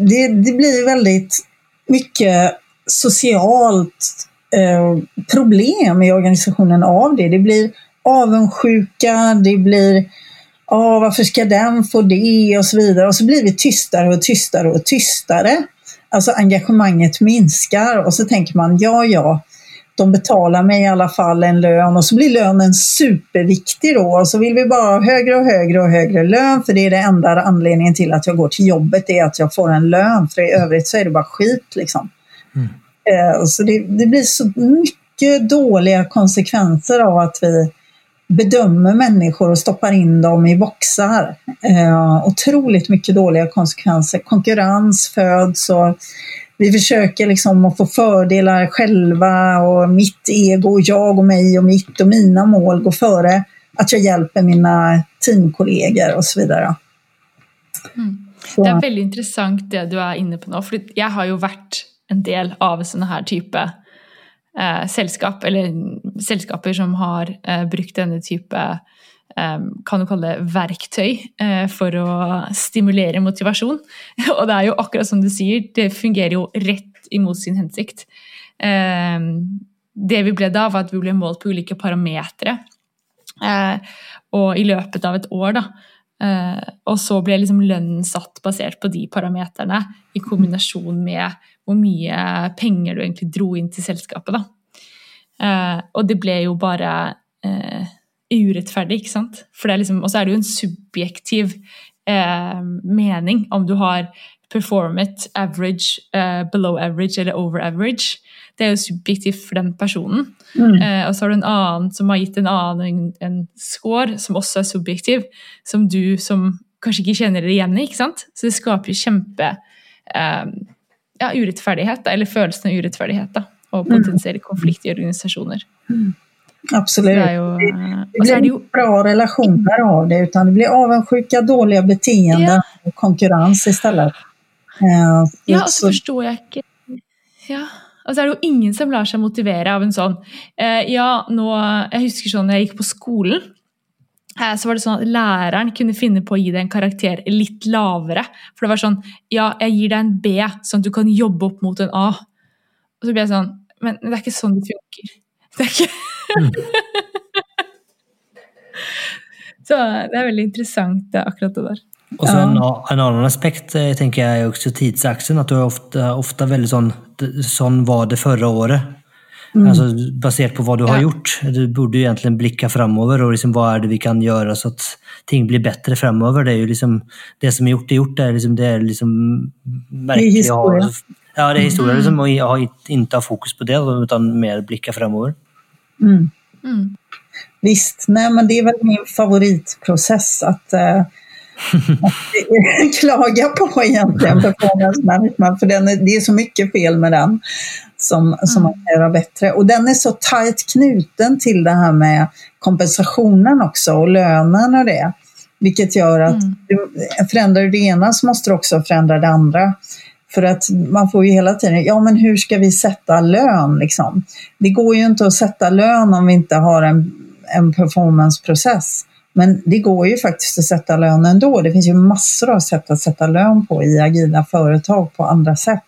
det, det blir väldigt mycket socialt Eh, problem i organisationen av det. Det blir avundsjuka, det blir ja, varför ska den få det och så vidare. Och så blir vi tystare och tystare och tystare. Alltså engagemanget minskar och så tänker man ja, ja, de betalar mig i alla fall en lön och så blir lönen superviktig då och så vill vi bara ha högre och högre och högre lön för det är det enda anledningen till att jag går till jobbet är att jag får en lön för i övrigt så är det bara skit liksom. Mm. Eh, så det, det, blir så mycket dåliga konsekvenser av att vi bedömer människor och stoppar in dem i boxar. Eh, otroligt mycket dåliga konsekvenser. Konkurrens föds och vi försöker liksom att få fördelar själva och mitt ego, och jag och mig och mitt och mina mål går före att jag hjälper mina teamkollegor och så vidare. Mm. Det är väldigt intressant det du är inne på nu, för jag har ju varit en del av sånne her type eh, selskap, eller selskaper som har eh, brukt denne type eh, Ehm, kan du kalle det verktøy eh, for å stimulere motivasjon. *laughs* Og det er jo akkurat som du sier, det fungerer jo rett imot sin hensikt. Ehm, det vi ble da, var at vi ble målt på ulike parametere. Eh, og i løpet av et år, da, eh, og så ble liksom lønnen satt basert på de parameterne i kombinasjon med hvor mye penger du egentlig dro inn til selskapet. da. Og det ble jo bare urettferdig, ikke sant. For det er liksom, og så er det jo en subjektiv eh, mening om du har performet average, eh, below average eller over average. Det er jo subjektivt for den personen. Mm. Eh, og så har du en annen som har gitt en annen en score, som også er subjektiv, som du som kanskje ikke kjenner det igjen i. ikke sant? Så det skaper jo kjempe eh, ja, urettferdighet, eller følelsen av urettferdighet, da, og mm. potensiell konflikt i organisasjoner. Mm. Absolut. Det, jo, det, blir jo... bra relationer av det, utan det blir avundsjuka, dåliga beteenden ja. och konkurrens istället. Uh, ja, och så, så förstår jag inte. Ja. Og så er det jo ingen som lar seg motivere av en sånn eh, Ja, nå Jeg husker sånn jeg gikk på skolen. eh, så var det sånn at læreren kunne finne på å gi deg en karakter litt lavere. For det var sånn Ja, jeg gir deg en B, sånn at du kan jobbe opp mot en A. Og så ble jeg sånn Men det er ikke sånn det funker. Det er ikke *laughs* Så det er veldig interessant, det, akkurat det der. Och så en, en annan aspekt eh, tänker jag är också tidsaxeln. Att du är ofta, ofta väldigt sån, sån var det förra året. Alltså, baserat på vad du har Ja. gjort. Du borde ju egentligen blicka framåt och liksom, vad är det vi kan göra så att ting blir bättre framöver. Det är ju liksom, det som är gjort är gjort. Det är liksom, det är liksom märkligt att ha- historia. Ja, det är historia. Liksom, och ha, inte ha fokus på det utan mer blicka framåt. Mm. Mm. Visst, nej men det är väl min favoritprocess att, eh, *laughs* att *laughs* klaga på egentligen, *laughs* performance management, för den är, det är så mycket fel med den som, som man kan göra bättre. Och den är så tajt knuten till det här med kompensationen också och lönen och det. Vilket gör att Mm. du, förändrar du det ena så måste du också förändra det andra. För att man får ju hela tiden, ja men hur ska vi sätta lön liksom? Det går ju inte att sätta lön om vi inte har en, en performanceprocess. Men det går ju faktiskt att sätta lön ändå. Det finns ju massor av sätt att sätta lön på i agila företag på andra sätt.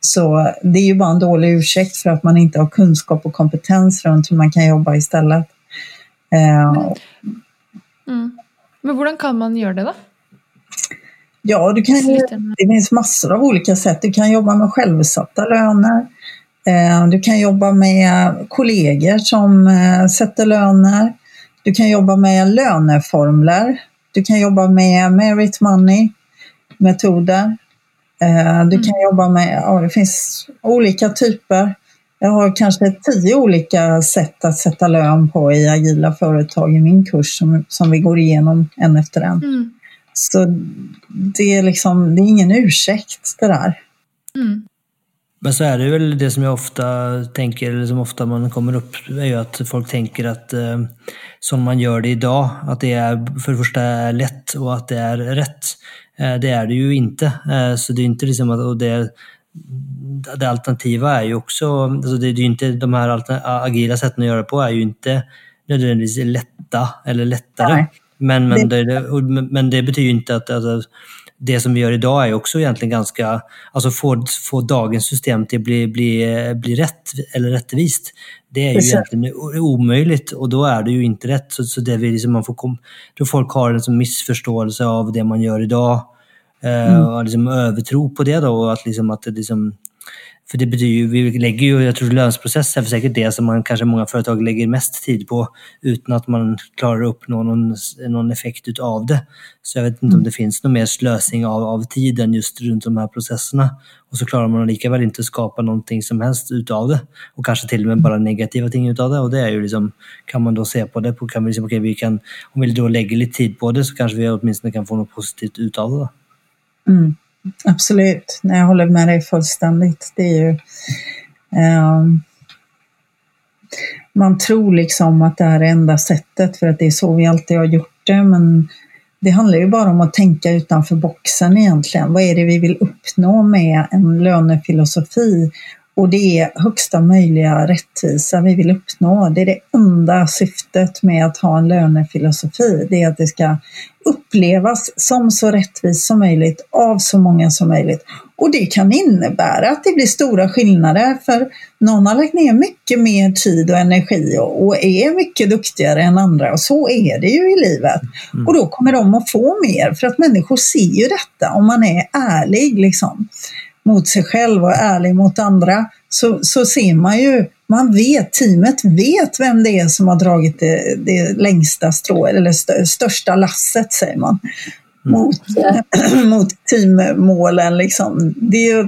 Så det är ju bara en dålig ursäkt för att man inte har kunskap och kompetens runt hur man kan jobba istället. Eh, Mm. Men hur kan man göra det, då? Ja, du kan. Det finns massor av olika sätt. Du kan jobba med självsatta löner. Eh, Du kan jobba med kollegor som eh, sätter löner. Du kan jobba med löneformler. Du kan jobba med merit money-metoder. Eh, Du kan jobba med, ja det finns olika typer. Jag har kanske tio olika sätt att sätta lön på i agila företag i min kurs som, som vi går igenom en efter en. Mm. Så det är liksom, det är ingen ursäkt det där. Mm. Men så är det väl det som jag ofta tänker, eller som ofta man kommer upp, är ju att folk tänker att eh, som man gör det idag, att det är för det första är lätt och att det är rätt. Eh, det är det ju inte. Eh, så det är inte liksom att, och det, det alternativa är ju också, alltså det, det är ju inte, de här agila sätten att göra det på är ju inte nödvändigtvis lätta eller lättare. Nej. Men, men, det, och- men det betyder inte att, att det som vi gör idag är också egentligen ganska, alltså få, få dagens system till att bli, bli, bli rätt eller rättvist. Det är ju Precis. egentligen omöjligt och då är det ju inte rätt. Så, så det vi liksom man får kom, då folk har en missförståelse av det man gör idag eh, och liksom övertro på det då och att liksom att det liksom för det betyder ju, vi lägger ju, jag tror lönsprocess är säkert det som man kanske många företag lägger mest tid på utan att man klarar uppnå någon, någon effekt utav det. Så jag vet inte om det finns någon mer slösning av, av tiden just runt de här processerna. Och så klarar man lika väl inte att skapa någonting som helst utav det. Och kanske till och med bara negativa ting utav det. Och det är ju liksom, kan man då se på det, på, kan vi liksom, okej, vi kan, om vi då lägger lite tid på det så kanske vi åtminstone kan få något positivt utav det. Mm, absolut, Nej, jag håller med dig fullständigt. Det är ju, ehm, man tror liksom att det här är enda sättet för att det är så vi alltid har gjort det. Men det handlar ju bara om att tänka utanför boxen egentligen. Vad är det vi vill uppnå med en lönefilosofi? Och det är högsta möjliga rättvisa vi vill uppnå. Det är det enda syftet med att ha en lönefilosofi. Det är att det ska upplevas som så rättvist som möjligt av så många som möjligt. Och det kan innebära att det blir stora skillnader för någon har lagt ner mycket mer tid och energi och, är mycket duktigare än andra och så är det ju i livet. Och då kommer de att få mer för att människor ser ju detta om man är ärlig liksom mot sig själv och ärlig mot andra så, så ser man ju, man vet, teamet vet vem det är som har dragit det, det längsta strået eller st största lasset säger man. Mot, *clears throat* mot teammålen liksom. Det,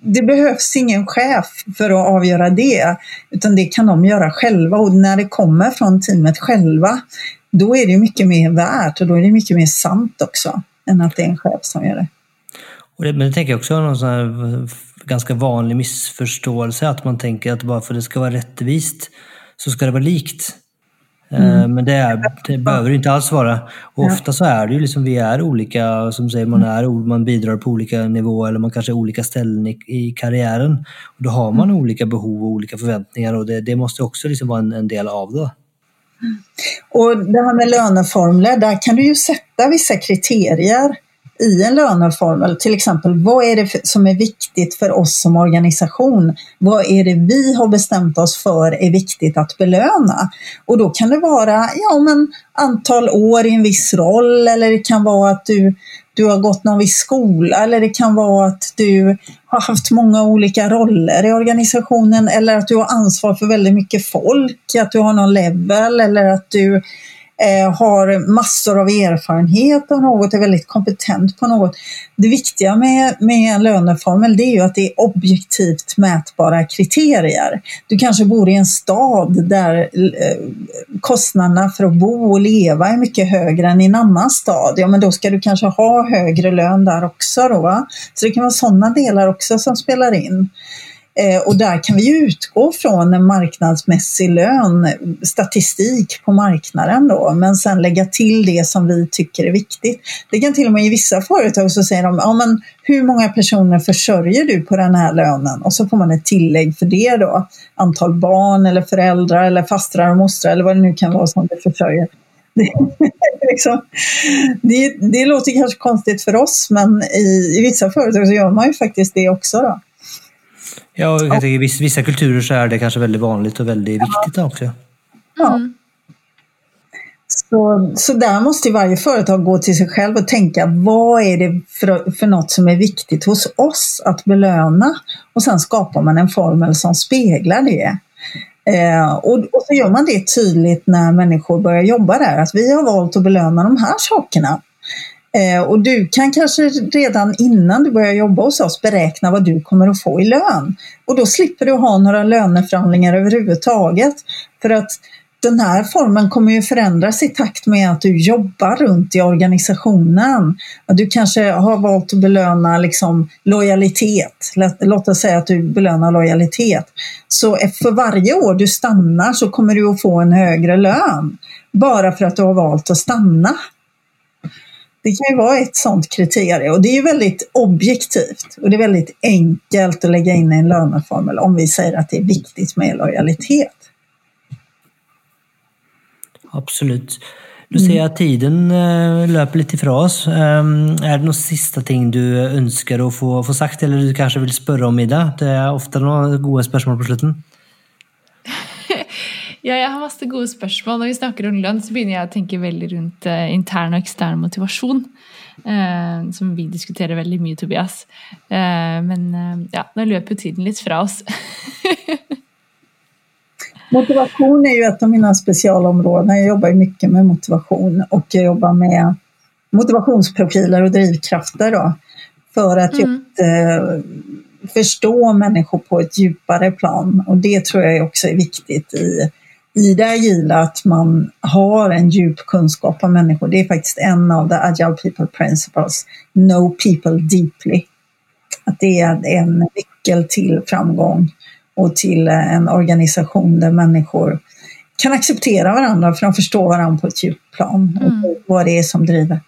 det behövs ingen chef för att avgöra det, utan det kan de göra själva och när det kommer från teamet själva, då är det mycket mer värt och då är det mycket mer sant också än att det är en chef som gör det. Och det, men det tänker jag också är någon sån här ganska vanlig missförståelse att man tänker att bara för att det ska vara rättvist så ska det vara likt. Eh, Men det, är, det behöver det inte alls vara. Och Ja. ofta så är det ju liksom, vi är olika, som säger, man, är, o- man bidrar på olika nivåer eller man kanske är olika ställen i, i karriären. Och då har man olika behov och olika förväntningar och det, det måste också liksom vara en, en del av det. Och det här med löneformler, där kan du ju sätta vissa kriterier i en löneformel. Till exempel, vad är det som är viktigt för oss som organisation? Vad är det vi har bestämt oss för är viktigt att belöna? Och då kan det vara ja, men antal år i en viss roll eller det kan vara att du du har gått någon viss skola eller det kan vara att du har haft många olika roller i organisationen eller att du har ansvar för väldigt mycket folk, att du har någon level eller att du eh, har massor av erfarenhet av något, är väldigt kompetent på något. Det viktiga med, med en löneformel det är ju att det är objektivt mätbara kriterier. Du kanske bor i en stad där eh, kostnaderna för att bo och leva är mycket högre än i en annan stad. Ja, men då ska du kanske ha högre lön där också. Då, va? Så det kan vara sådana delar också som spelar in. Eh, och där kan vi utgå från en marknadsmässig lön, statistik på marknaden då, men sen lägga till det som vi tycker är viktigt. Det kan till och med i vissa företag så säger de, ja men hur många personer försörjer du på den här lönen? Och så får man ett tillägg för det då, antal barn eller föräldrar eller fastrar och mostrar eller vad det nu kan vara som du försörjer. Det, liksom, det, det låter kanske konstigt för oss, men i, i vissa företag så gör man ju faktiskt det också. Då. Ja, jag tycker, i vissa kulturer så är det kanske väldigt vanligt och väldigt viktigt också. Ja. Mm. Så, så där måste varje företag gå till sig själv och tänka vad är det för, för något som är viktigt hos oss att belöna? Och sen skapar man en formel som speglar det. Eh, och, och, så gör man det tydligt när människor börjar jobba där, att vi har valt att belöna de här sakerna. Eh, och du kan kanske redan innan du börjar jobba hos oss beräkna vad du kommer att få i lön. Och då slipper du ha några löneförhandlingar överhuvudtaget. För att den här formen kommer ju förändras i takt med att du jobbar runt i organisationen. Du kanske har valt att belöna liksom lojalitet. Låt oss säga att du belönar lojalitet. Så för varje år du stannar så kommer du att få en högre lön. Bara för att du har valt att stanna. Det kan ju vara ett sådant kriterium och det är ju väldigt objektivt och det är väldigt enkelt att lägga in i en löneformel om vi säger att det är viktigt med lojalitet. Absolut. Du ser att tiden eh, löper lite ifrån oss. Ehm, är det något sista ting du önskar att få, få sagt eller du kanske vill spöra om idag? Det är ofta några goda spörsmål på slutet. Ja, jeg har masse gode spørsmål. Når vi snakker om lønn, så begynner jeg å tenke veldig rundt eh, intern og ekstern motivasjon. Eh, som vi diskuterer veldig mye, Tobias. Eh, men eh, ja, nå løper jo tiden litt fra oss. *laughs* motivation är ju ett av mina specialområden. Jag jobbar mycket med motivation och jag jobbar med motivationsprofiler och drivkrafter då, för att mm. just eh, förstå människor på ett djupare plan. Och det tror jag också är viktigt i i det agila att man har en djup kunskap om människor. Det är faktiskt en av the agile people principles. Know people deeply. Att det är en nyckel till framgång och till en organisation där människor kan acceptera varandra för de förstår varandra på ett djupt plan och mm. vad det är som driver.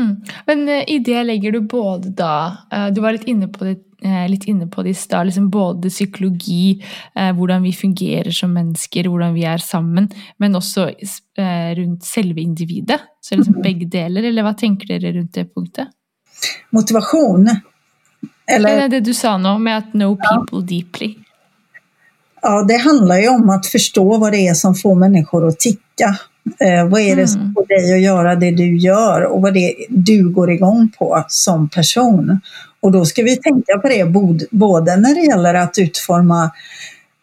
Mm. Men uh, i det lägger du både då, uh, du var lite inne på det Eh, litt inne på det i stad. Liksom både psykologi, eh, hvordan vi fungerer som mennesker, hvordan vi er sammen, men også eh, rundt selve individet. Så liksom mhm. begge deler, eller hva tenker dere rundt det punktet? Motivasjon? Eller? Det, det du sa nå, med att know people deeply. Ja, det handlar ju om att förstå vad det är som får människor att ticka. Eh, vad är det som mm. får dig att göra det du gör och vad det du går igång på som person. Och då ska vi tänka på det både när det gäller att utforma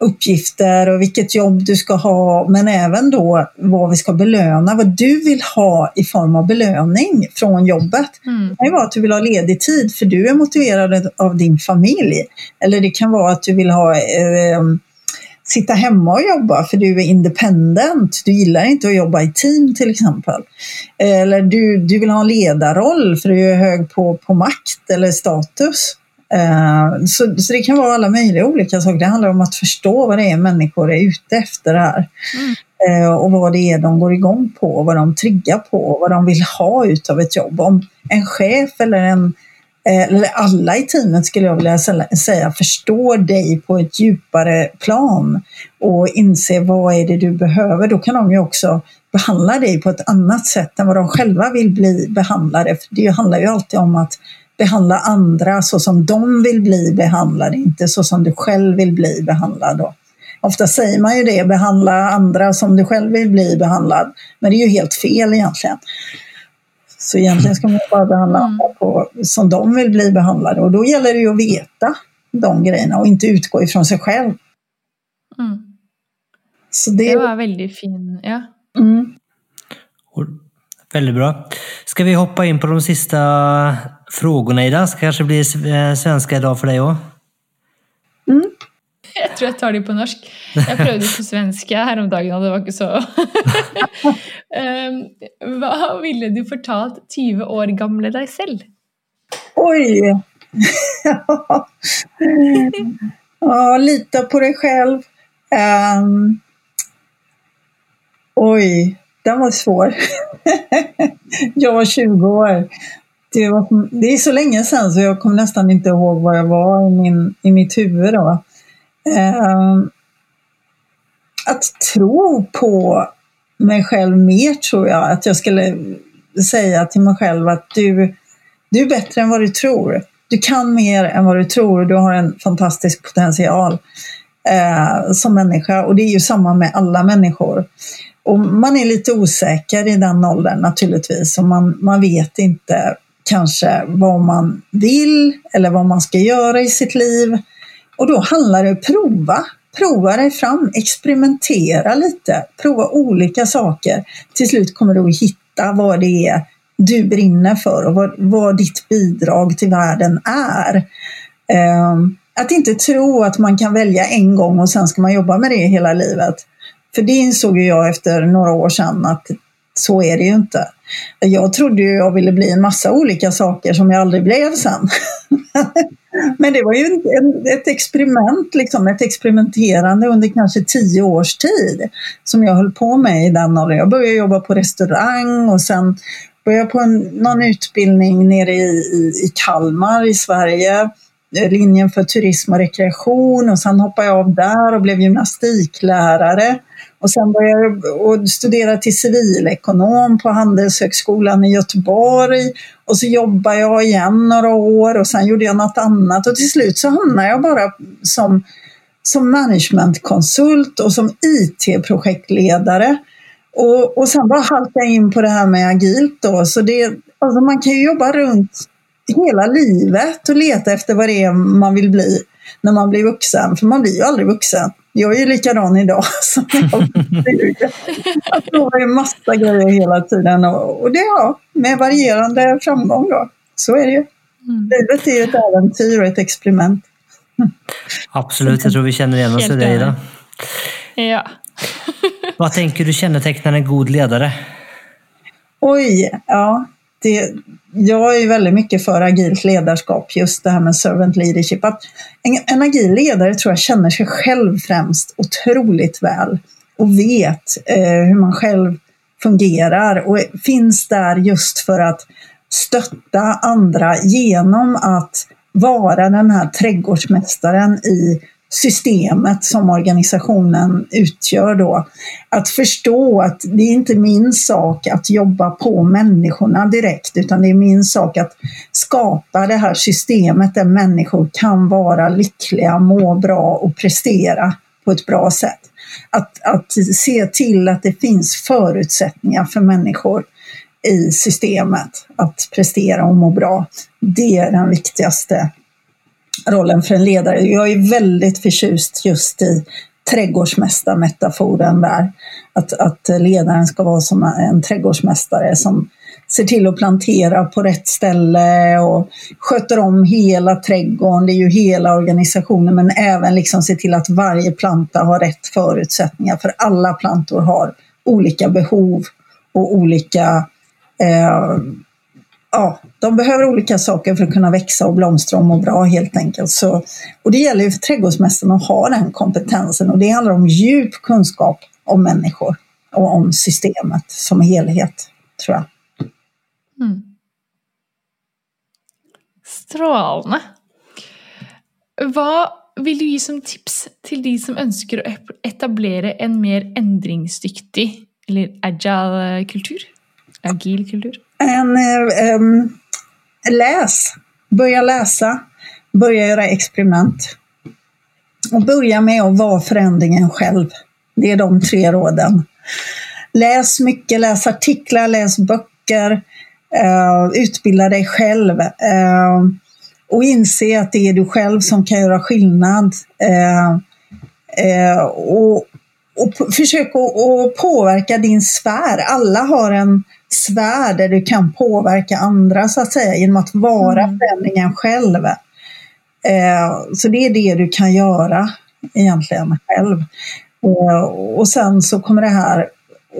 uppgifter och vilket jobb du ska ha, men även då vad vi ska belöna, vad du vill ha i form av belöning från jobbet. Mm. Det kan vara att du vill ha ledig tid för du är motiverad av din familj. Eller det kan vara att du vill ha eh, sitta hemma och jobba för du är independent. Du gillar inte att jobba i team till exempel. Eller du, du vill ha en ledarroll för du är hög på, på makt eller status. Uh, så, så det kan vara alla möjliga olika saker. Det handlar om att förstå vad det är människor är ute efter här. Mm. Uh, och vad det är de går igång på, vad de triggar på, vad de vill ha utav ett jobb. Om en chef eller en Eh, eller alla i teamet skulle jag vilja säga, förstår dig på ett djupare plan och inser vad är det du behöver, då kan de ju också behandla dig på ett annat sätt än vad de själva vill bli behandlade. För det handlar ju alltid om att behandla andra så som de vill bli behandlade, inte så som du själv vill bli behandlad. Då. Ofta säger man ju det, behandla andra som du själv vill bli behandlad. Men det är ju helt fel egentligen. Så egentligen ska man bara behandla mm. andra på, som de vill bli behandlade. Och då gäller det ju att veta de grejerna och inte utgå ifrån sig själv. Mm. Så det... det var väldigt fin, ja. Mm. Väldigt bra. Ska vi hoppa in på de sista frågorna idag? Det kanske blir eh, svenska idag för dig också? Mm. *laughs* Jag tror jag tar det på norsk. Jag prövade på svenska häromdagen och det var inte så... *laughs* Ehm, um, vad ville du fortalt 20 år gamle dig själv? Oj! *laughs* ja, lita på dig själv. Um, oj, den var svår. jag var 20 år. Det, var, det, är så länge sedan så jag kommer nästan inte ihåg var jag var i, min, i mitt huvud. Då. Eh, att tro på mig själv mer tror jag. Att jag skulle säga till mig själv att du, du är bättre än vad du tror. Du kan mer än vad du tror. Du har en fantastisk potential eh, som människa. Och det är ju samma med alla människor. Och man är lite osäker i den åldern naturligtvis. Och man, man vet inte kanske vad man vill eller vad man ska göra i sitt liv. Och då handlar det om att prova, prova dig fram, experimentera lite, prova olika saker. Till slut kommer du att hitta vad det är du brinner för och vad, vad ditt bidrag till världen är. Um, att inte tro att man kan välja en gång och sen ska man jobba med det hela livet. För det insåg jag efter några år sedan att så är det ju inte. Jag trodde ju jag ville bli en massa olika saker som jag aldrig blev sen. *laughs* Men det var ju ett experiment, liksom, ett experimenterande under kanske tio års tid som jag höll på med i den åldern. Jag började jobba på restaurang och sen började jag på en, någon utbildning nere i, i, i Kalmar i Sverige eh, linjen för turism och rekreation och sen hoppade jag av där och blev gymnastiklärare. Och sen började jag studera till civilekonom på Handelshögskolan i Göteborg. Och så jobbade jag igen några år och sen gjorde jag något annat och till slut så hamnade jag bara som, som managementkonsult och som IT-projektledare. Och, och sen bara halkade jag in på det här med agilt då. Så det, alltså man kan ju jobba runt hela livet och leta efter vad det är man vill bli när man blir vuxen. För man blir ju aldrig vuxen. Jag är ju likadan idag *laughs* som jag Jag provar ju massa grejer hela tiden och, och det ja, med varierande framgång då. Så är det ju. Mm. Livet är ju ett äventyr och ett experiment. Absolut, jag tror vi känner igen oss i det idag. Ja. Vad tänker du kännetecknar en god ledare? Oj, ja. Det, jag är väldigt mycket för agilt ledarskap, just det här med servant leadership. Att en, en agil ledare tror jag känner sig själv främst otroligt väl och vet eh, hur man själv fungerar och finns där just för att stötta andra genom att vara den här trädgårdsmästaren i systemet som organisationen utgör då. Att förstå att det är inte min sak att jobba på människorna direkt utan det är min sak att skapa det här systemet där människor kan vara lyckliga, må bra och prestera på ett bra sätt. Att, att se till att det finns förutsättningar för människor i systemet att prestera och må bra. Det är den viktigaste rollen för en ledare. Jag är väldigt förtjust just i trädgårdsmästarmetaforen där. Att, att ledaren ska vara som en trädgårdsmästare som ser till att plantera på rätt ställe och sköter om hela trädgården, det är ju hela organisationen, men även liksom se till att varje planta har rätt förutsättningar, för alla plantor har olika behov och olika eh, ja, de behöver olika saker för att kunna växa och blomstra och må bra helt enkelt. Så, och det gäller ju för trädgårdsmästaren att ha den kompetensen och det handlar om djup kunskap om människor och om systemet som helhet, tror jag. Mm. Strålande. Vad vill du ge som tips till de som önskar etablera en mer ändringsdyktig eller agile kultur? Agil kultur? En, um, läs, börja läsa, börja göra experiment. Och börja med att vara förändringen själv. Det är de tre råden. Läs mycket, läs artiklar, läs böcker, uh, utbilda dig själv. Uh, och inse att det är du själv som kan göra skillnad. Eh, och, och försök att påverka din sfär. Alla har en sfär där du kan påverka andra så att säga genom att vara mm. förändringen själv. så det är det du kan göra egentligen själv. och sen så kommer det här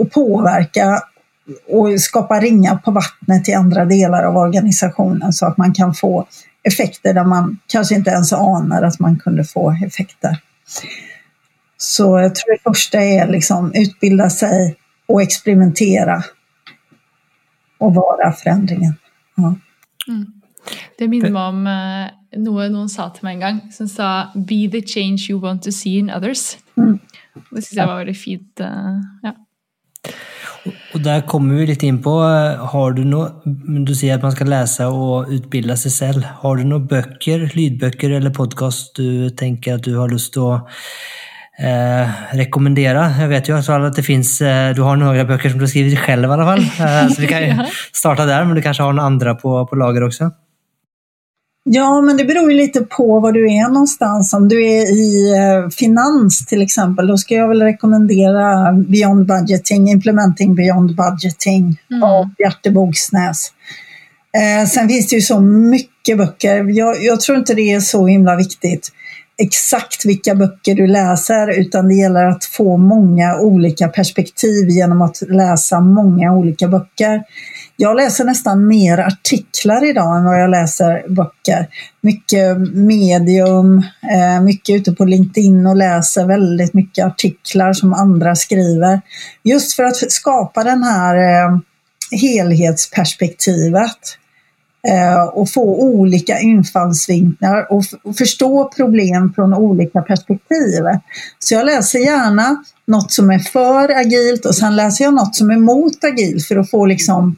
att påverka och skapa ringar på vattnet i andra delar av organisationen så att man kan få effekter där man kanske inte ens anar att man kunde få effekter. Så jag tror det första är liksom utbilda sig och experimentera och vara förändringen. Ja. Mm. Det minner meg om uh, noe noen sa til meg en gang, som sa 'be the change you want to see in others'. Mm. Det syns jeg var veldig fint. Uh, ja. Och där kommer vi lite in på, har du något, du säger att man ska läsa och utbilda sig själv. Har du några böcker, lydböcker eller podcast du tänker att du har lust att eh, rekommendera? Jag vet ju att det finns, eh, du har några böcker som du skrivit själv i alla fall. Eh, så vi kan *laughs* starta där, men du kanske har några andra på, på lager också? Ja, men det beror ju lite på var du är någonstans. Om du är i eh, finans till exempel, då ska jag väl rekommendera Beyond Budgeting, Implementing Beyond Budgeting mm. av Bjarte Bogsnäs. Eh, sen finns det ju så mycket böcker. Jag, jag, tror inte det är så himla viktigt exakt vilka böcker du läser, utan det gäller att få många olika perspektiv genom att läsa många olika böcker. Jag läser nästan mer artiklar idag än vad jag läser böcker. Mycket medium, eh, mycket ute på LinkedIn och läser väldigt mycket artiklar som andra skriver. Just för att skapa den här eh, helhetsperspektivet Eh, och få olika infallsvinklar och förstå problem från olika perspektiv. Så jag läser gärna något som är för agilt och sen läser jag något som är mot agilt för att få liksom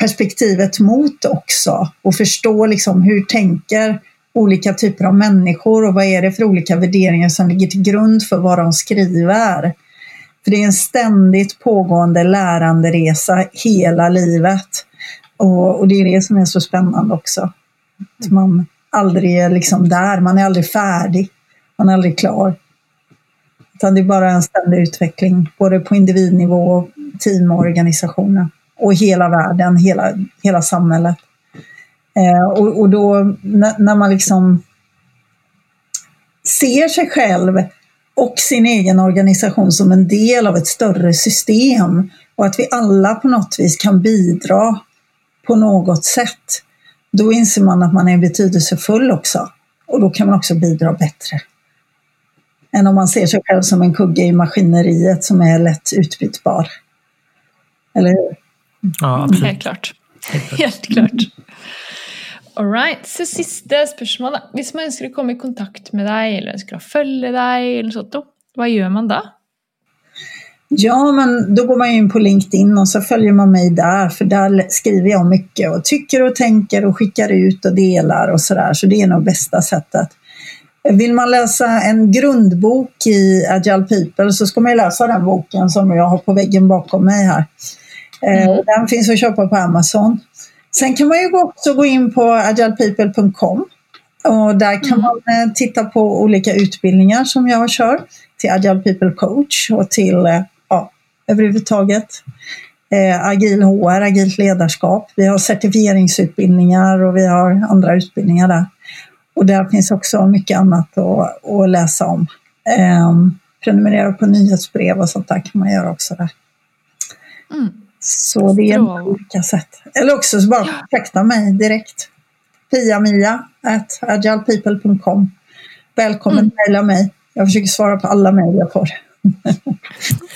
perspektivet mot också och förstå liksom hur tänker olika typer av människor och vad är det för olika värderingar som ligger till grund för vad de skriver. För det är en ständigt pågående läranderesa hela livet. Och, och det är det som är så spännande också. Att man aldrig är liksom där, man är aldrig färdig, man är aldrig klar. Utan det är bara en ständig utveckling, både på individnivå, team och organisationer och hela världen, hela, hela samhället. Eh, och, och då när, när man liksom ser sig själv och sin egen organisation som en del av ett större system och att vi alla på något vis kan bidra på något sätt, då inser man att man är betydelsefull också. Och då kan man också bidra bättre. Än om man ser sig själv som en kugge i maskineriet som är lätt utbytbar. Eller hur? Ja, absolutt. Helt klart. Helt klart. All right. Så spørsmål. Da. Hvis man ønsker å komme i kontakt med deg, eller ønsker å følge deg, eller sånt, hva gjør man da? Ja, men då går man in på LinkedIn och så följer man mig där, för där skriver jag mycket och tycker och tänker och skickar ut och delar och sådär, så det är nog bästa sättet. Vill man läsa en grundbok i Agile People så ska man läsa den boken som jag har på väggen bakom mig här. Eh, mm. Den finns att köpa på Amazon. Sen kan man ju också gå in på agilepeople.com och där kan mm. man eh, titta på olika utbildningar som jag kör till Agile People Coach och till eh, överhuvudtaget eh, agil HR, agilt ledarskap. Vi har certifieringsutbildningar och vi har andra utbildningar där. Och där finns också mycket annat att, att läsa om. Eh, prenumerera på nyhetsbrev och sånt där kan man göra också där. Mm. Så det är Bra. olika sätt. Eller också så bara kontakta mig direkt. Pia-Mia at agilepeople.com. Välkommen mm. mejla mig. Jag försöker svara på alla mejl jag får.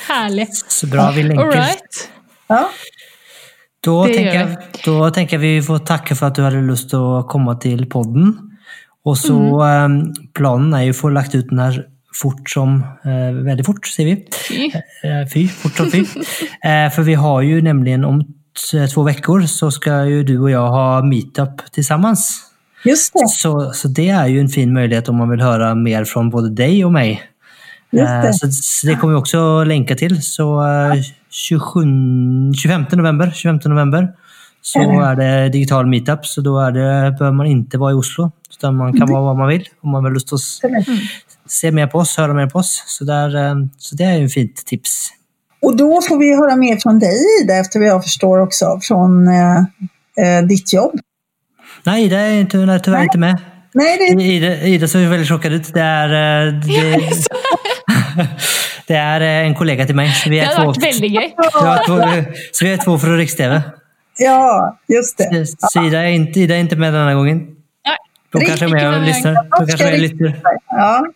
Härligt. Så bra, vi länkar. All right. Ja. Då Det tänker, jag, då tänker jag vi får tacka för att du hade lust att komma till podden. Och så Mm. eh, planen är ju att få lagt ut den här fort som, eh, väldigt fort säger vi. Fy. Eh, Fy, fort som fy. *laughs* eh, för vi har ju nämligen om t- två veckor så ska ju du och jag ha meetup tillsammans. Just det. Så, så det är ju en fin möjlighet om man vill höra mer från både dig och mig. Just Eh, det. Så, så det kommer vi också länka till. Så eh, 27, 25 november, 25 november så Mm. är det digital meetup. Så då är det, behöver man inte vara i Oslo. Utan man kan vara var man vill. Om man vill lust att s- se mer på oss, höra mer på oss. Så, där, eh, så det är ju ett fint tips. Och då får vi höra mer från dig Ida, efter vad jag förstår också, från eh, eh, ditt jobb. Nej, Ida är inte, nej, tyvärr inte med. Nej, det Ida, Ida ser väldigt chockad ut. Det är, eh, det, *laughs* det är eh, en kollega till mig. Så vi Det är hade två, vært veldig gøy. det så vi är två från Riks-TV. ja, just det. Så Ida är, inte, Ida är inte med denna gången. Riktigt kanske är med och lyssnar. Hon kanske är med och lyssnar. Ja.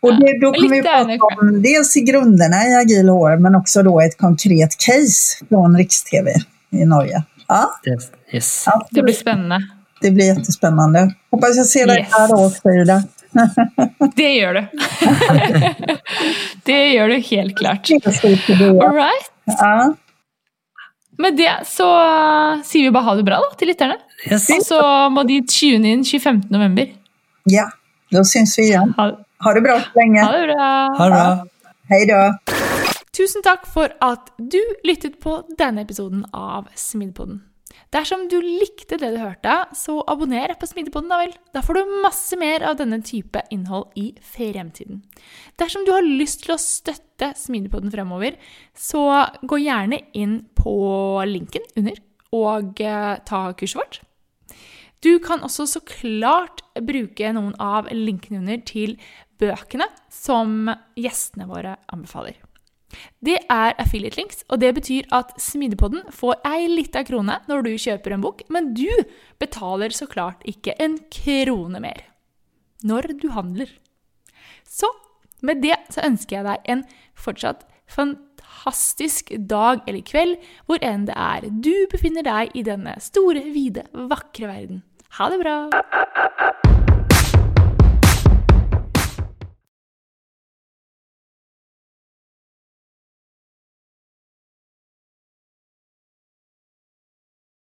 Och det, då kommer vi prata om dels i grunderna i agil HR, men också då ett konkret case från Riks-TV i Norge. Ja, Det- Yes. Det blir spennende. Det blir jättespännande. Hoppas jag ser dig Yes. här då också, Ida. Det gjør du. det gjør du helt klart. För. All right. Ja. Med det så sier vi bare ha det bra da, til lytterne. Yes. Og så må de tune inn 25. november. ja, då syns vi igen. Ha, Ha det bra så länge. ha det bra. Ha det bra. Hej då. Tusen takk for at du lyttet på denne episoden av Smidpodden. Dersom du likte det du hørte, så abonner på Smidpodden, da vel. Da får du masse mer av denne type innhold i fremtiden. Dersom du har lyst til å støtte Smidpodden fremover, så gå gjerne inn på linken under og eh, ta kurset vårt. Du kan også så klart bruke noen av linkene under til bøkene som gjestene våre anbefaler. Det är affiliate links, og det betyr at Smidepodden får ei lita krone når du kjøper en bok, men du betaler så klart ikke en krone mer når du handler. Så med det så ønsker jeg deg en fortsatt fantastisk dag eller kveld, hvor enn det er du befinner deg i denne store, vide, vakre verden. Ha det bra!